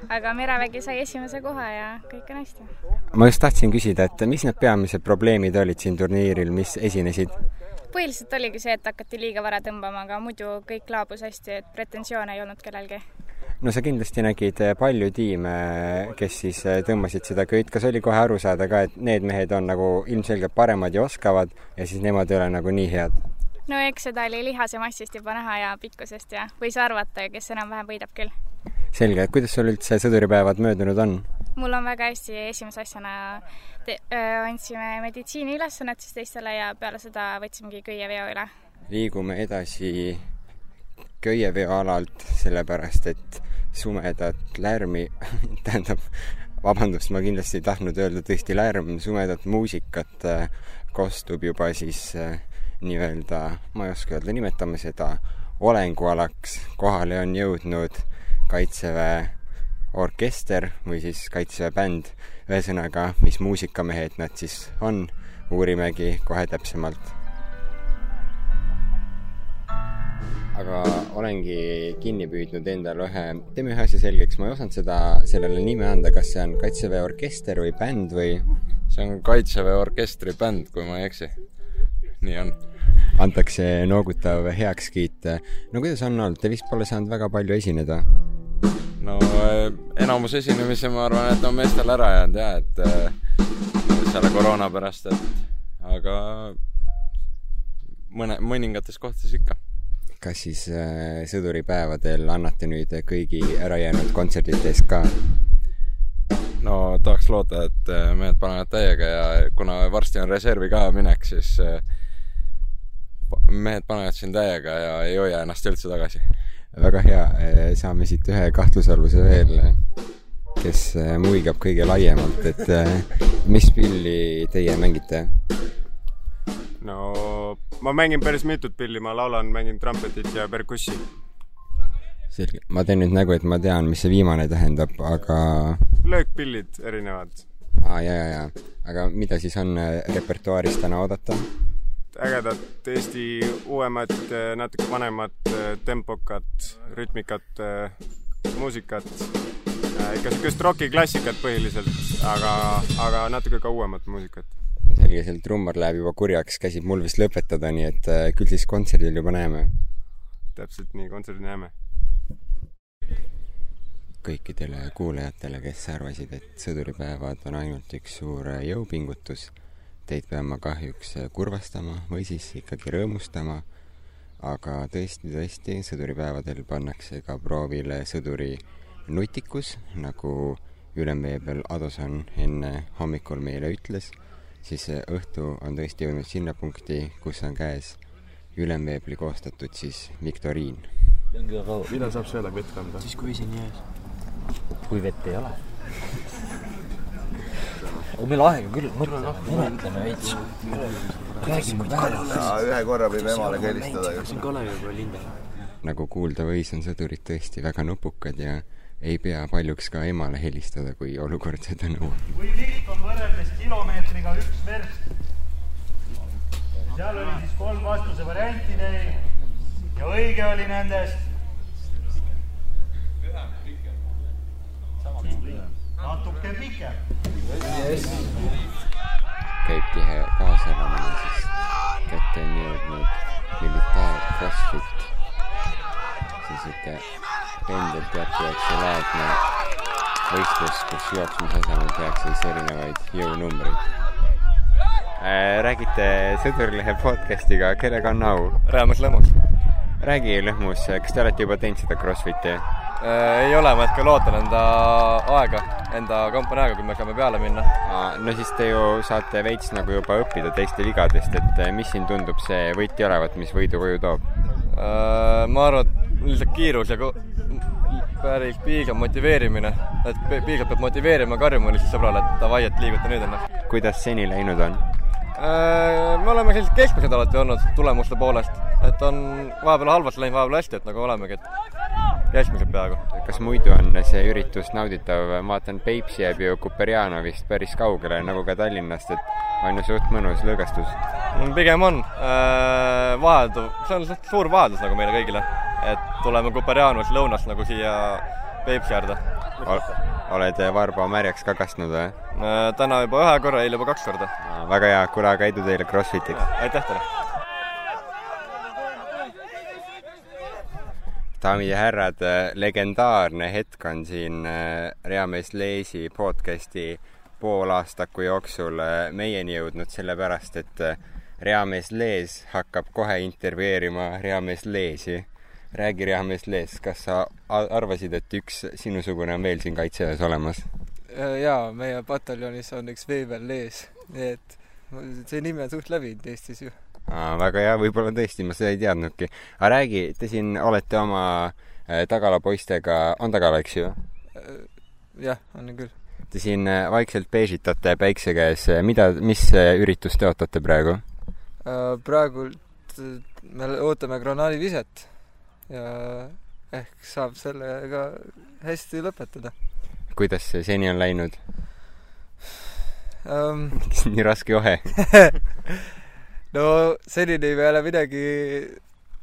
aga merevägi sai esimese koha ja kõik on hästi. ma just tahtsin küsida, et mis need peamised probleemid olid siin turniiril, mis esinesid? põhiliselt oligi see, et hakati liiga vara tõmbama, aga muidu kõik laabus hästi, et pretensioone ei olnud kellelgi. No sa kindlasti nägid palju tiime, kes siis tõmbasid seda köit, kas oli kohe aru saada ka, et need mehed on nagu ilmselgelt paremad ja oskavad ja siis nemad ei ole nagu nii head? no eks seda oli lihase massist juba näha ja pikkusest ja võis arvata, kes enam-vähem võidab küll. selge, kuidas sul üldse sõduripäevad möödunud on? mul on väga hästi, esimese asjana te, öö, andsime meditsiiniülesannet siis teistele ja peale seda võtsimegi köieveo üle. liigume edasi köieveoalalt, sellepärast et sumedat lärmi tähendab, vabandust, ma kindlasti ei tahtnud öelda tõesti lärm, sumedat muusikat kostub juba siis äh, nii-öelda, ma ei oska öelda, nimetame seda olengualaks. kohale on jõudnud Kaitseväe orkester või siis Kaitseväe bänd. ühesõnaga, mis muusikamehed nad siis on, uurimegi kohe täpsemalt. Aga olengi kinni püüdnud endale ühe, teeme ühe asja selgeks, ma ei osanud seda, sellele nime anda, kas see on Kaitseväe orkester või bänd või? see on Kaitseväe orkestri bänd, kui ma ei eksi nii on. antakse noogutav heakskiit. no kuidas on olnud, te vist pole saanud väga palju esineda? no eh, enamus esinemisi ma arvan, et on meestel ära jäänud ja et eh, selle koroona pärast, et aga mõne, mõningates kohtades ikka. Kas siis äh, sõduripäevadel annate nüüd kõigi ärajäänud kontsertide eest ka? no tahaks loota, et mehed panevad täiega ja kuna varsti on reservi ka minek, siis äh, mehed panevad siin täiega ja ei hoia ennast üldse tagasi. väga hea, saame siit ühe kahtlusaluse veel, kes muigab kõige laiemalt, et mis pilli teie mängite? No ma mängin päris mitut pilli, ma laulan, mängin trumpetit ja perkussi. selge, ma teen nüüd nägu, et ma tean, mis see viimane tähendab, aga löökpillid erinevad. aa, ja, ja, ja. aga mida siis on repertuaaris täna oodata? ägedat Eesti uuemat, natuke vanemat, tempokat, rütmikat muusikat. ikka niisugust rokiklassikat põhiliselt, aga, aga natuke ka uuemat muusikat. Selge, seal trummar läheb juba kurjaks, käsib mul vist lõpetada, nii et äh, küll siis kontserdil juba näeme. täpselt nii, kontserdil näeme. Kõikidele kuulajatele, kes arvasid, et sõduripäevad on ainult üks suur jõupingutus teid pean ma kahjuks kurvastama või siis ikkagi rõõmustama, aga tõesti, tõesti, sõduripäevadel pannakse ka proovile sõduri nutikus, nagu ülemveebel Adoson enne hommikul meile ütles, siis õhtu on tõesti jõudnud sinna punkti, kus on käes ülemveebli koostatud siis viktoriin. millal saab sööla vett kanda? siis, kui vesi on jääs. kui vett ei ole aga meil aega küll, mõtle, menetleme veits. räägime vääralt. ühe korra võib emale ka helistada nagu kuulda võis, on sõdurid tõesti väga nupukad ja ei pea paljuks ka emale helistada, kui olukord seda nõuab. kui pikk on võrreldes kilomeetriga üks verst? seal oli siis kolm vastuse varianti neil ja õige oli nendest natuke pikem yes.. käib tihe kaasalamine, sest kätte on jõudnud militaar CrossFit. see sihuke pendelteatri laadne võistlus, kus jooksmise asemel tehakse siis erinevaid jõunumbreid. Äh, räägite Sõdurilehe podcastiga, kellega on au? Räämas Lõhmus. räägi, Lõhmus, kas te olete juba teinud seda CrossFiti? ei ole, ma hetkel ootan enda aega, enda kompanii aega, kui me saame peale minna. no siis te ju saate veits nagu juba õppida teiste vigadest, et mis siin tundub see võit olevat, mis võidu koju toob? ma arvan, et lihtsalt kiirus ja päris piisav motiveerimine, et pi- piisavalt peab motiveerima, karjuma lihtsalt sõbrale, et davai, et liiguta nüüd ennast. kuidas seni läinud on? me oleme sellised keskmised alati olnud tulemuste poolest, et on vahepeal halvasti läinud, vahepeal hästi, et nagu olemegi, et keskmised peaaegu. kas muidu on see üritus nauditav, ma vaatan, Peipsi jääb ju Kuperjanovist päris kaugele, nagu ka Tallinnast, et on ju suht mõnus lõõgastus. pigem on vahelduv, see on suur vaheldus nagu meile kõigile, tuleme Kuperjanovist lõunast nagu siia Peipsi äärde Ol. oled varba märjaks ka kastnud või? täna juba ühe korra, eile juba kaks korda. väga hea, kuule aga edu teile Crossfitiks! aitäh teile! daamid ja härrad, legendaarne hetk on siin äh, Reamees Leesi podcasti poolaastaku jooksul äh, meieni jõudnud, sellepärast et äh, Reamees Lees hakkab kohe intervjueerima Reamees Leesi. Räägi, Reamees Lees, kas sa arvasid, et üks sinusugune on veel siin Kaitseväes olemas? jaa, meie pataljonis on üks Veebel Lees, nii et see nimi on suht levinud Eestis ju väga hea, võib-olla tõesti, ma seda ei teadnudki. aga räägi, te siin olete oma äh, Tagala poistega, on Tagala, eks ju? jah, on küll. Te siin äh, vaikselt beežitate päikse käes, mida, mis äh, üritust te ootate praegu? praegult me ootame granaaliviset ja ehk saab sellega hästi lõpetada. kuidas see seni on läinud um, miks nii raske johe no senini me ei ole midagi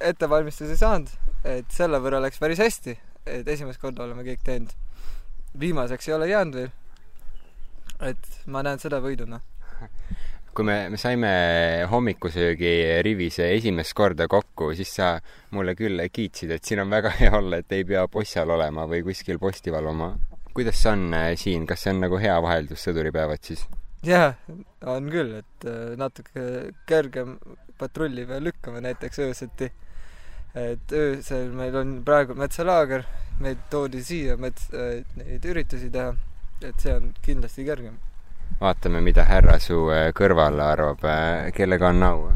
ettevalmistusi saanud, et selle võrra läks päris hästi, et esimest korda oleme kõik teinud. viimaseks ei ole jäänud veel. et ma näen seda võiduna. kui me, me saime hommikusöögi rivis esimest korda kokku, siis sa mulle küll kiitsid, et siin on väga hea olla, et ei pea possal olema või kuskil posti valvama. kuidas see on äh, siin, kas see on nagu hea vaheldus sõduripäevad siis? jah, on küll, et natuke kergem patrulli peal lükkame näiteks öösiti. et öösel meil on praegu metsalaager, meid toodi siia mets-, neid üritusi teha, et see on kindlasti kergem. Vaatame, mida härra su kõrval arvab, kellega on au?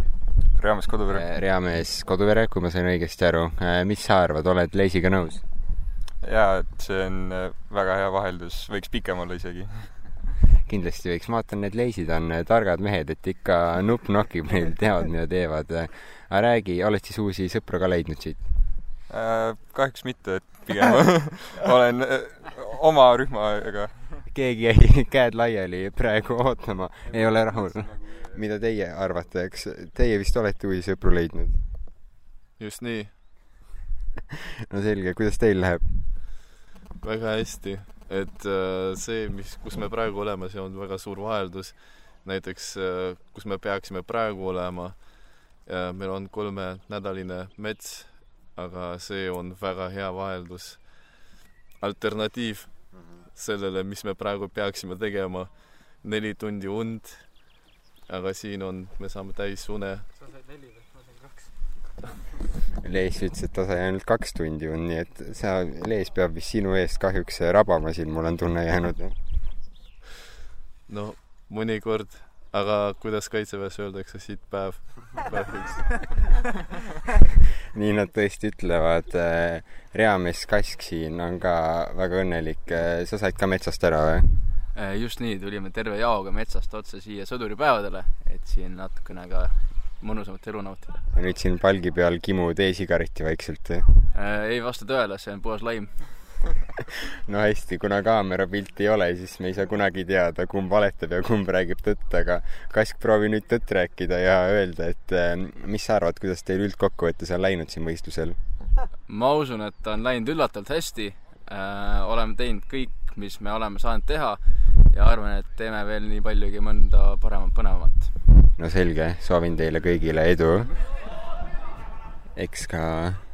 Reamees Koduvere. Reamees Koduvere, kui ma sain õigesti aru. mis sa arvad, oled Leisiga nõus? jaa, et see on väga hea vaheldus, võiks pikem olla isegi kindlasti võiks, ma vaatan, need leisid on targad mehed, et ikka nupp nokib neil, teavad, mida teevad. aga räägi, oled siis uusi sõpru ka leidnud siit äh,? kahjuks mitte, et pigem olen oma rühmaga. Keegi jäi käed laiali praegu ootama, ei ole rahul. mida teie arvate, eks teie vist olete uusi sõpru leidnud? just nii. no selge, kuidas teil läheb? väga hästi et äh, see, mis, kus me praegu oleme, see on väga suur vaheldus. näiteks äh, kus me peaksime praegu olema, meil on kolmenädaline mets, aga see on väga hea vaheldus. alternatiiv sellele, mis me praegu peaksime tegema, neli tundi und, aga siin on, me saame täis une. sa said neli või? ma sain kaks Lees ütles, et ta sai ainult kaks tundi und, nii et sa, Lees peab vist sinu eest kahjuks rabama siin, mul on tunne jäänud. no mõnikord, aga kuidas kaitseväes öeldakse, siit päev, päev üks. nii nad tõesti ütlevad. reamees Kask siin on ka väga õnnelik. sa said ka metsast ära või? just nii, tulime terve jaoga metsast otse siia sõduripäevadele, et siin natukene ka mõnusamat elu nautida. ja nüüd siin palgi peal kimud e-sigareti vaikselt? ei vasta tõele, see on puhas laim no hästi, kuna kaamerapilti ei ole, siis me ei saa kunagi teada, kumb valetab ja kumb räägib tõtt, aga Kask, proovi nüüd tõtt rääkida ja öelda, et mis sa arvad, kuidas teil üldkokkuvõttes on läinud siin võistlusel? ma usun, et on läinud üllatavalt hästi äh,. oleme teinud kõik, mis me oleme saanud teha ja arvan, et teeme veel nii paljugi mõnda paremat, põnevamat. no selge, soovin teile kõigile edu. eks ka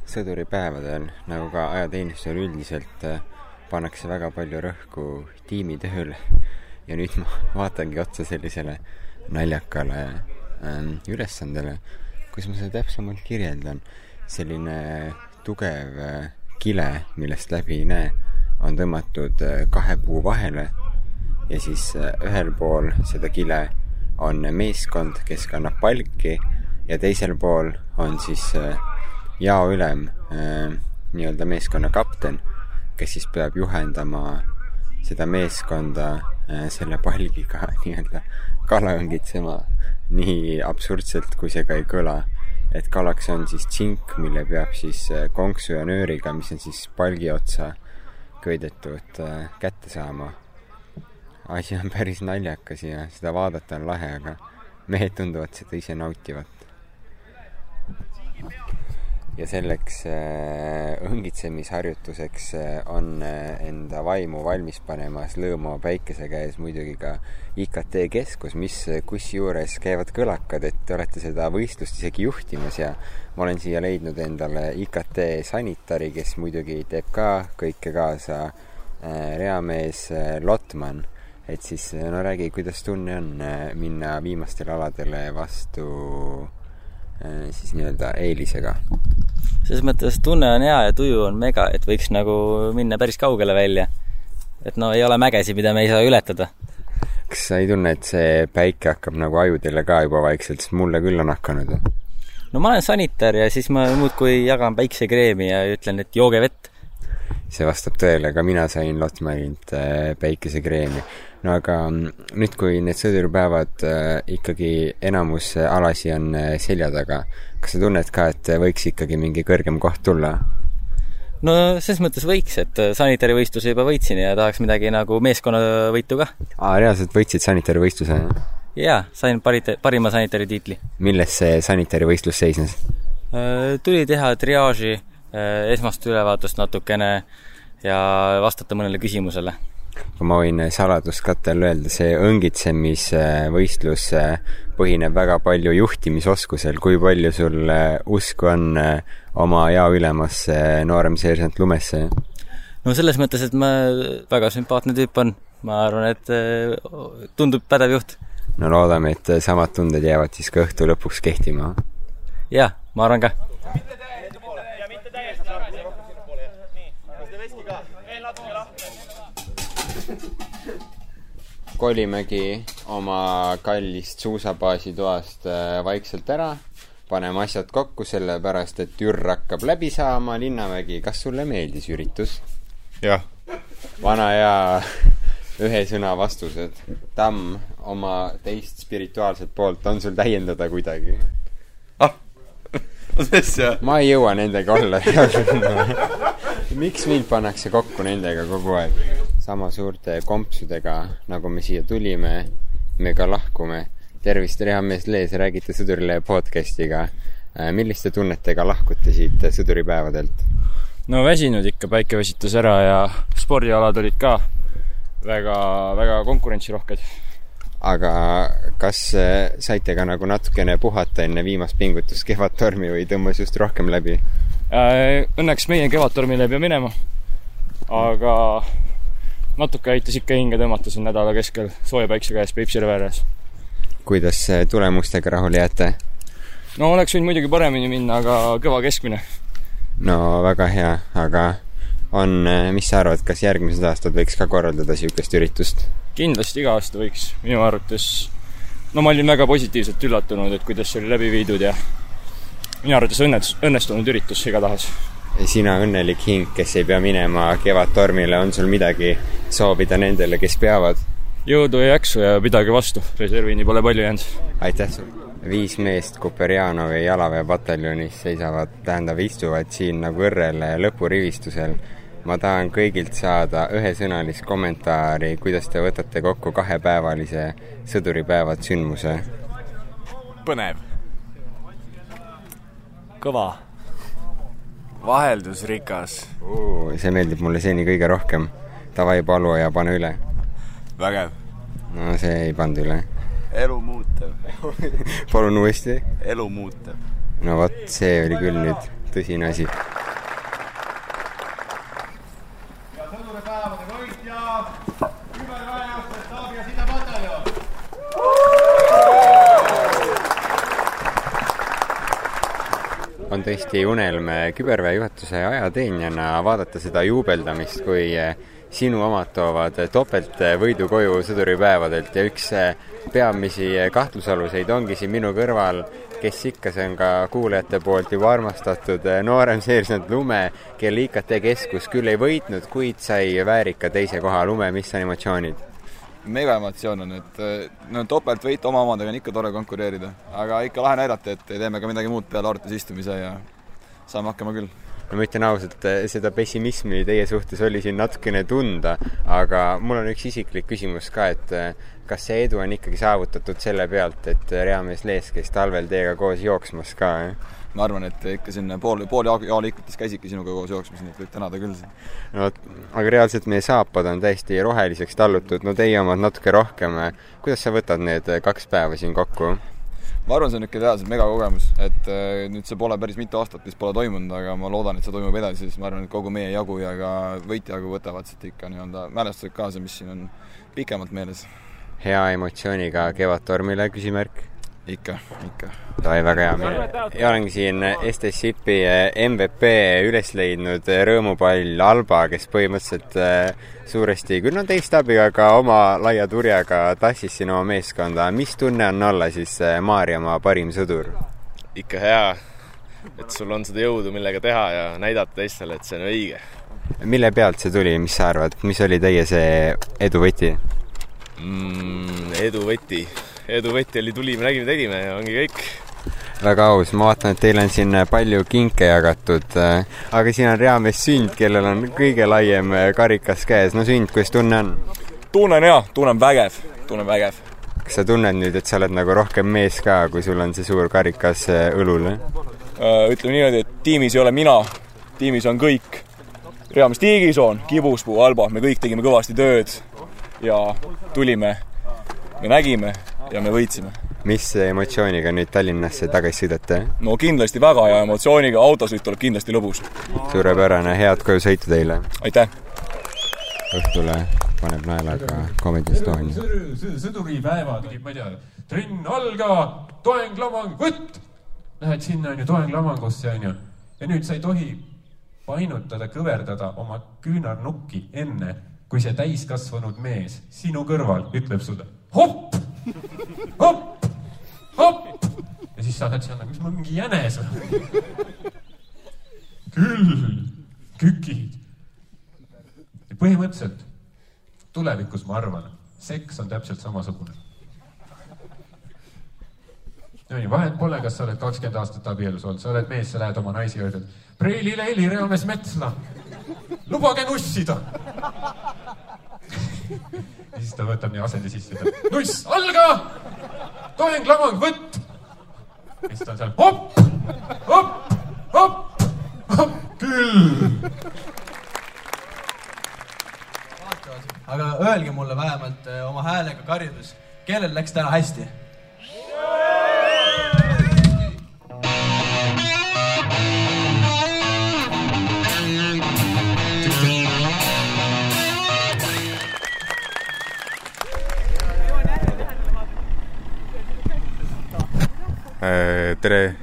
sõduripäevadel, nagu ka ajateenistusel üldiselt, pannakse väga palju rõhku tiimitööle. ja nüüd ma vaatangi otsa sellisele naljakale ähm, ülesandele, kuidas ma seda täpsemalt kirjeldan. selline tugev äh, kile, millest läbi ei näe, on tõmmatud äh, kahe puu vahele ja siis äh, ühel pool seda kile on meeskond, kes kannab palki ja teisel pool on siis jaoülem, nii-öelda meeskonna kapten, kes siis peab juhendama seda meeskonda selle palgiga nii-öelda kala õngitsema nii absurdselt, kui see ka ei kõla. Et kalaks on siis tsink, mille peab siis äh, konksu ja nööriga, mis on siis palgi otsa köidetud, äh, kätte saama. asi on päris naljakas ja seda vaadata on lahe, aga mehed tunduvad seda ise nautivat ja selleks äh, õngitsemisharjutuseks äh, on äh, enda vaimu valmis panemas lõõma päikese käes muidugi ka IKT keskus, mis, kusjuures käivad kõlakad, et te olete seda võistlust isegi juhtimas ja ma olen siia leidnud endale IKT sanitari, kes muidugi teeb ka kõike kaasa, reamees Lotman. et siis no räägi, kuidas tunne on minna viimastele aladele vastu siis nii-öelda eelisega? Selles mõttes tunne on hea ja tuju on mega, et võiks nagu minna päris kaugele välja. et no ei ole mägesid, mida me ei saa ületada. kas sa ei tunne, et see päike hakkab nagu ajudele ka juba vaikselt, sest mulle küll on hakanud? no ma olen sanitar ja siis ma muudkui jagan päiksekreemi ja ütlen, et jooge vett. See vastab tõele, ka mina sain Lotmanilt äh, päikesekreemi no aga mm, nüüd, kui need sõduripäevad äh, ikkagi enamus alasi on äh, selja taga, kas sa tunned ka, et võiks ikkagi mingi kõrgem koht tulla? no selles mõttes võiks, et äh, sanitarivõistluse juba võitsin ja tahaks midagi nagu meeskonnavõitu ka. aa, reaalselt võitsid sanitarivõistluse? jaa, sain parite, parima sanitari tiitli. milles see sanitarivõistlus seisnes? tuli teha triaaži, esmast ülevaatust natukene ja vastata mõnele küsimusele ma võin saladuskatte all öelda, see õngitsemisvõistlus põhineb väga palju juhtimisoskusel, kui palju sul usku on oma jaoülemasse nooremseersant Lumesse? no selles mõttes, et ma, väga sümpaatne tüüp on, ma arvan, et äh, tundub pädev juht. no loodame, et samad tunded jäävad siis ka õhtu lõpuks kehtima. jah, ma arvan ka kolimegi oma kallist suusabaasi toast äh, vaikselt ära, paneme asjad kokku, sellepärast et Jürr hakkab läbi saama. Linnamägi, kas sulle meeldis üritus? jah. vana hea ühe sõna vastused. Tamm, oma teist spirituaalset poolt on sul täiendada kuidagi? ah, mis asja? ma ei jõua nendega olla miks mind pannakse kokku nendega kogu aeg? Sama suurte kompsudega, nagu me siia tulime, me ka lahkume. tervist, reamees Lees, räägite Sõdurile podcastiga. Äh, milliste tunnetega lahkute siit sõduripäevadelt? no väsinud ikka, päike väsitas ära ja spordialad olid ka väga, väga konkurentsirohked. aga kas äh, saite ka nagu natukene puhata enne viimast pingutust Kevadtormi või tõmbas just rohkem läbi? Äh, õnneks meie Kevadtormile ei pea minema, aga natuke aitas ikka hinge tõmmata siin nädala keskel sooja päikse käes Peipsi järve ääres. kuidas tulemustega rahule jääte? no oleks võinud muidugi paremini minna, aga kõva keskmine. no väga hea, aga on, mis sa arvad, kas järgmised aastad võiks ka korraldada niisugust üritust? kindlasti iga aasta võiks, minu arvates. no ma olin väga positiivselt üllatunud, et kuidas see oli läbi viidud ja minu arvates õnnetus, õnnestunud üritus igatahes sina õnnelik hing, kes ei pea minema Kevadtormile, on sul midagi soovida nendele, kes peavad? jõudu ja jaksu ja pidage vastu, reservini pole palju jäänud. aitäh sulle! viis meest Kuperjanovi jalaväepataljonis seisavad, tähendab, istuvad siin nagu õrrel lõpurivistusel. ma tahan kõigilt saada ühesõnalist kommentaari, kuidas te võtate kokku kahepäevalise sõduripäevad sündmuse? põnev. kõva vaheldusrikas. see meeldib mulle seni kõige rohkem. Davai, palu ja pane üle. vägev. no see ei pannud üle. elu muutev palun uuesti. elu muutev. no vot, see oli küll nüüd tõsine asi. ja sõduripäevade võitja, küberväejuhte staabi ja sidepataljon. On tõesti unelm küberväe juhatuse ajateenijana vaadata seda juubeldamist, kui sinu omad toovad topeltvõidu koju sõduripäevadelt ja üks peamisi kahtlusaluseid ongi siin minu kõrval, kes ikka, see on ka kuulajate poolt juba armastatud noorem seersant Lume, kelle IKT keskus küll ei võitnud, kuid sai väärika teise koha. Lume, mis on emotsioonid? Mega emotsioon on, et no topeltvõit oma omadega on ikka tore konkureerida, aga ikka lahe näidata, et teeme ka midagi muud peale arvutis istumise ja saame hakkama küll no ma ütlen ausalt, seda pessimismi teie suhtes oli siin natukene tunda, aga mul on üks isiklik küsimus ka, et kas see edu on ikkagi saavutatud selle pealt, et reamees Lees käis talvel teiega koos jooksmas ka, jah? Ma arvan, et ikka sinna pool, pool A-liikmetest käisidki sinuga koos jooksmas, nii et võib tänada küll siin. no vot, aga reaalselt meie saapad on täiesti roheliseks tallutud, no teie omad natuke rohkem. kuidas sa võtad need kaks päeva siin kokku? ma arvan, see on niisugune reaalselt megakogemus, et äh, nüüd see pole päris mitu aastat vist pole toimunud, aga ma loodan, et see toimub edasi, siis ma arvan, et kogu meie jagu ja ka võitjajagu võtavad siit ikka nii-öelda mälestused kaasa, mis siin on pikemalt meeles. hea emotsiooniga Kevadtormile küsimärk ikka, ikka. Davai, väga hea meel. ja olengi siin STSIP-i MVP üles leidnud rõõmupall Alba, kes põhimõtteliselt äh, suuresti, küll no teiste abiga, aga oma laia turjaga tassis siin oma meeskonda. mis tunne on olla siis Maarjamaa parim sõdur? ikka hea, et sul on seda jõudu, millega teha ja näidata teistele, et see on õige. mille pealt see tuli, mis sa arvad, mis oli teie see edu võti mm,? edu võti edu võti oli tuli, me nägime, tegime ja ongi kõik. väga aus, ma vaatan, et teil on siin palju kinke jagatud, aga siin on reamees Sünd, kellel on kõige laiem karikas käes. no Sünd, kuidas tunne on? tunne on hea, tunne on vägev, tunne on vägev. kas sa tunned nüüd, et sa oled nagu rohkem mees ka, kui sul on see suur karikas õlul? ütleme niimoodi, et tiimis ei ole mina, tiimis on kõik. reamees Tiigisoon, Kibuspuu, Alba, me kõik tegime kõvasti tööd ja tulime, me nägime ja me võitsime. mis emotsiooniga nüüd Tallinnasse tagasi sõidate? no kindlasti väga hea emotsiooniga, autosõit tuleb kindlasti lõbus. suurepärane, head kojusõitu teile! aitäh! õhtule paneb naelaga Comedy Estonia. sõduripäevad, ma ei tea, trenn alga, toeng, lamang, võtt! Lähed sinna, on ju, toeng lamangusse, on ju, ja nüüd sa ei tohi painutada, kõverdada oma küünarnukki enne, kui see täiskasvanud mees sinu kõrval ütleb sulle hopp hopp, hopp ja siis sa oled seal nagu, mis ma mingi jänes või? küll, kükid. põhimõtteliselt tulevikus ma arvan, seks on täpselt samasugune. no nii, vahet pole, kas sa oled kakskümmend aastat abielus olnud, sa oled mees, sa lähed oma naisi ja ütled, Preili Leili Reomees Metsla, lubage nussida ja siis ta võtab nii asendi sisse, ütleb nuss, alga, toeng, lamang, võtt. ja siis ta on seal hopp, hopp, hopp, hopp, küll. aga öelge mulle vähemalt eh, oma häälega karjudes, kellel läks täna hästi? Tere,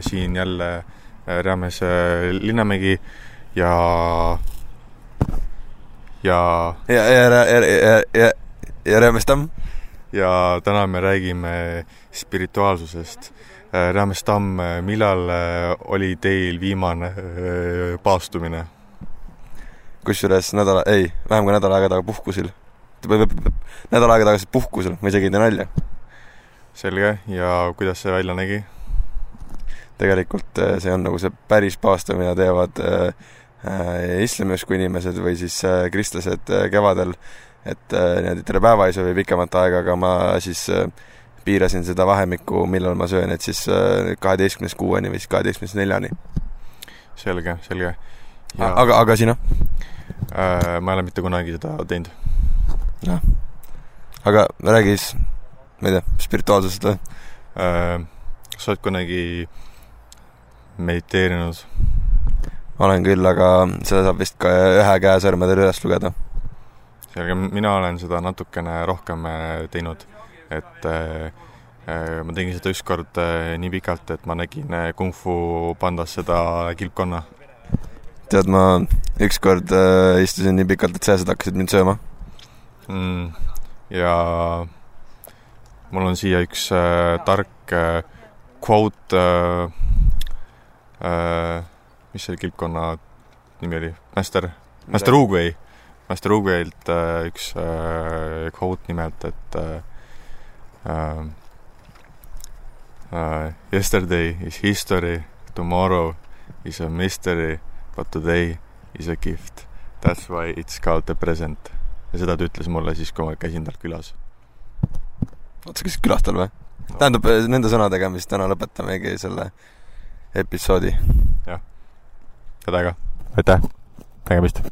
siin jälle reamees Linnamägi ja ja ja, ja, ja, ja, ja, ja reamees Tamm. ja täna me räägime spirituaalsusest. reamees Tamm, millal oli teil viimane paastumine? kusjuures nädala, ei, vähem kui nädal aega tagasi puhkusil. nädal aega tagasi puhkusel, ma isegi ei tee nalja selge, ja kuidas see välja nägi? tegelikult see on nagu see päris paast, mida teevad äh, islamiusku inimesed või siis äh, kristlased äh, kevadel, et äh, niimoodi terve päeva ei söö või pikemat aega, aga ma siis äh, piirasin seda vahemikku, millal ma söön, et siis kaheteistkümnest kuueni või siis kaheteistkümnest neljani. selge, selge. aga, aga sina äh,? ma ei ole mitte kunagi seda teinud. jah. aga räägi siis ma ei tea, spirituaalsusest või äh,? kas sa oled kunagi mediteerinud? olen küll, aga seda saab vist ka ühe käe sõrmedel üles lugeda. selge, mina olen seda natukene rohkem teinud, et äh, ma tegin seda ükskord nii pikalt, et ma nägin Kung Fu pandas seda kilpkonna. tead, ma ükskord äh, istusin nii pikalt, et sääsed hakkasid mind sööma mm,. ja mul on siia üks äh, tark äh, quote äh, äh, mis selle kilpkonna nimi oli, Master, Master Oogway, Master Oogwaylt äh, üks äh, quote nimelt, et äh, äh, uh, yesterday is history, tomorrow is a mystery, but today is a gift. That's why it's called the present. ja seda ta ütles mulle siis, kui ma käisin tal külas. Oota, sa käisid külas tal või? tähendab, nende sõnadega me siis täna lõpetamegi selle episoodi. jah. head aega. aitäh. nägemist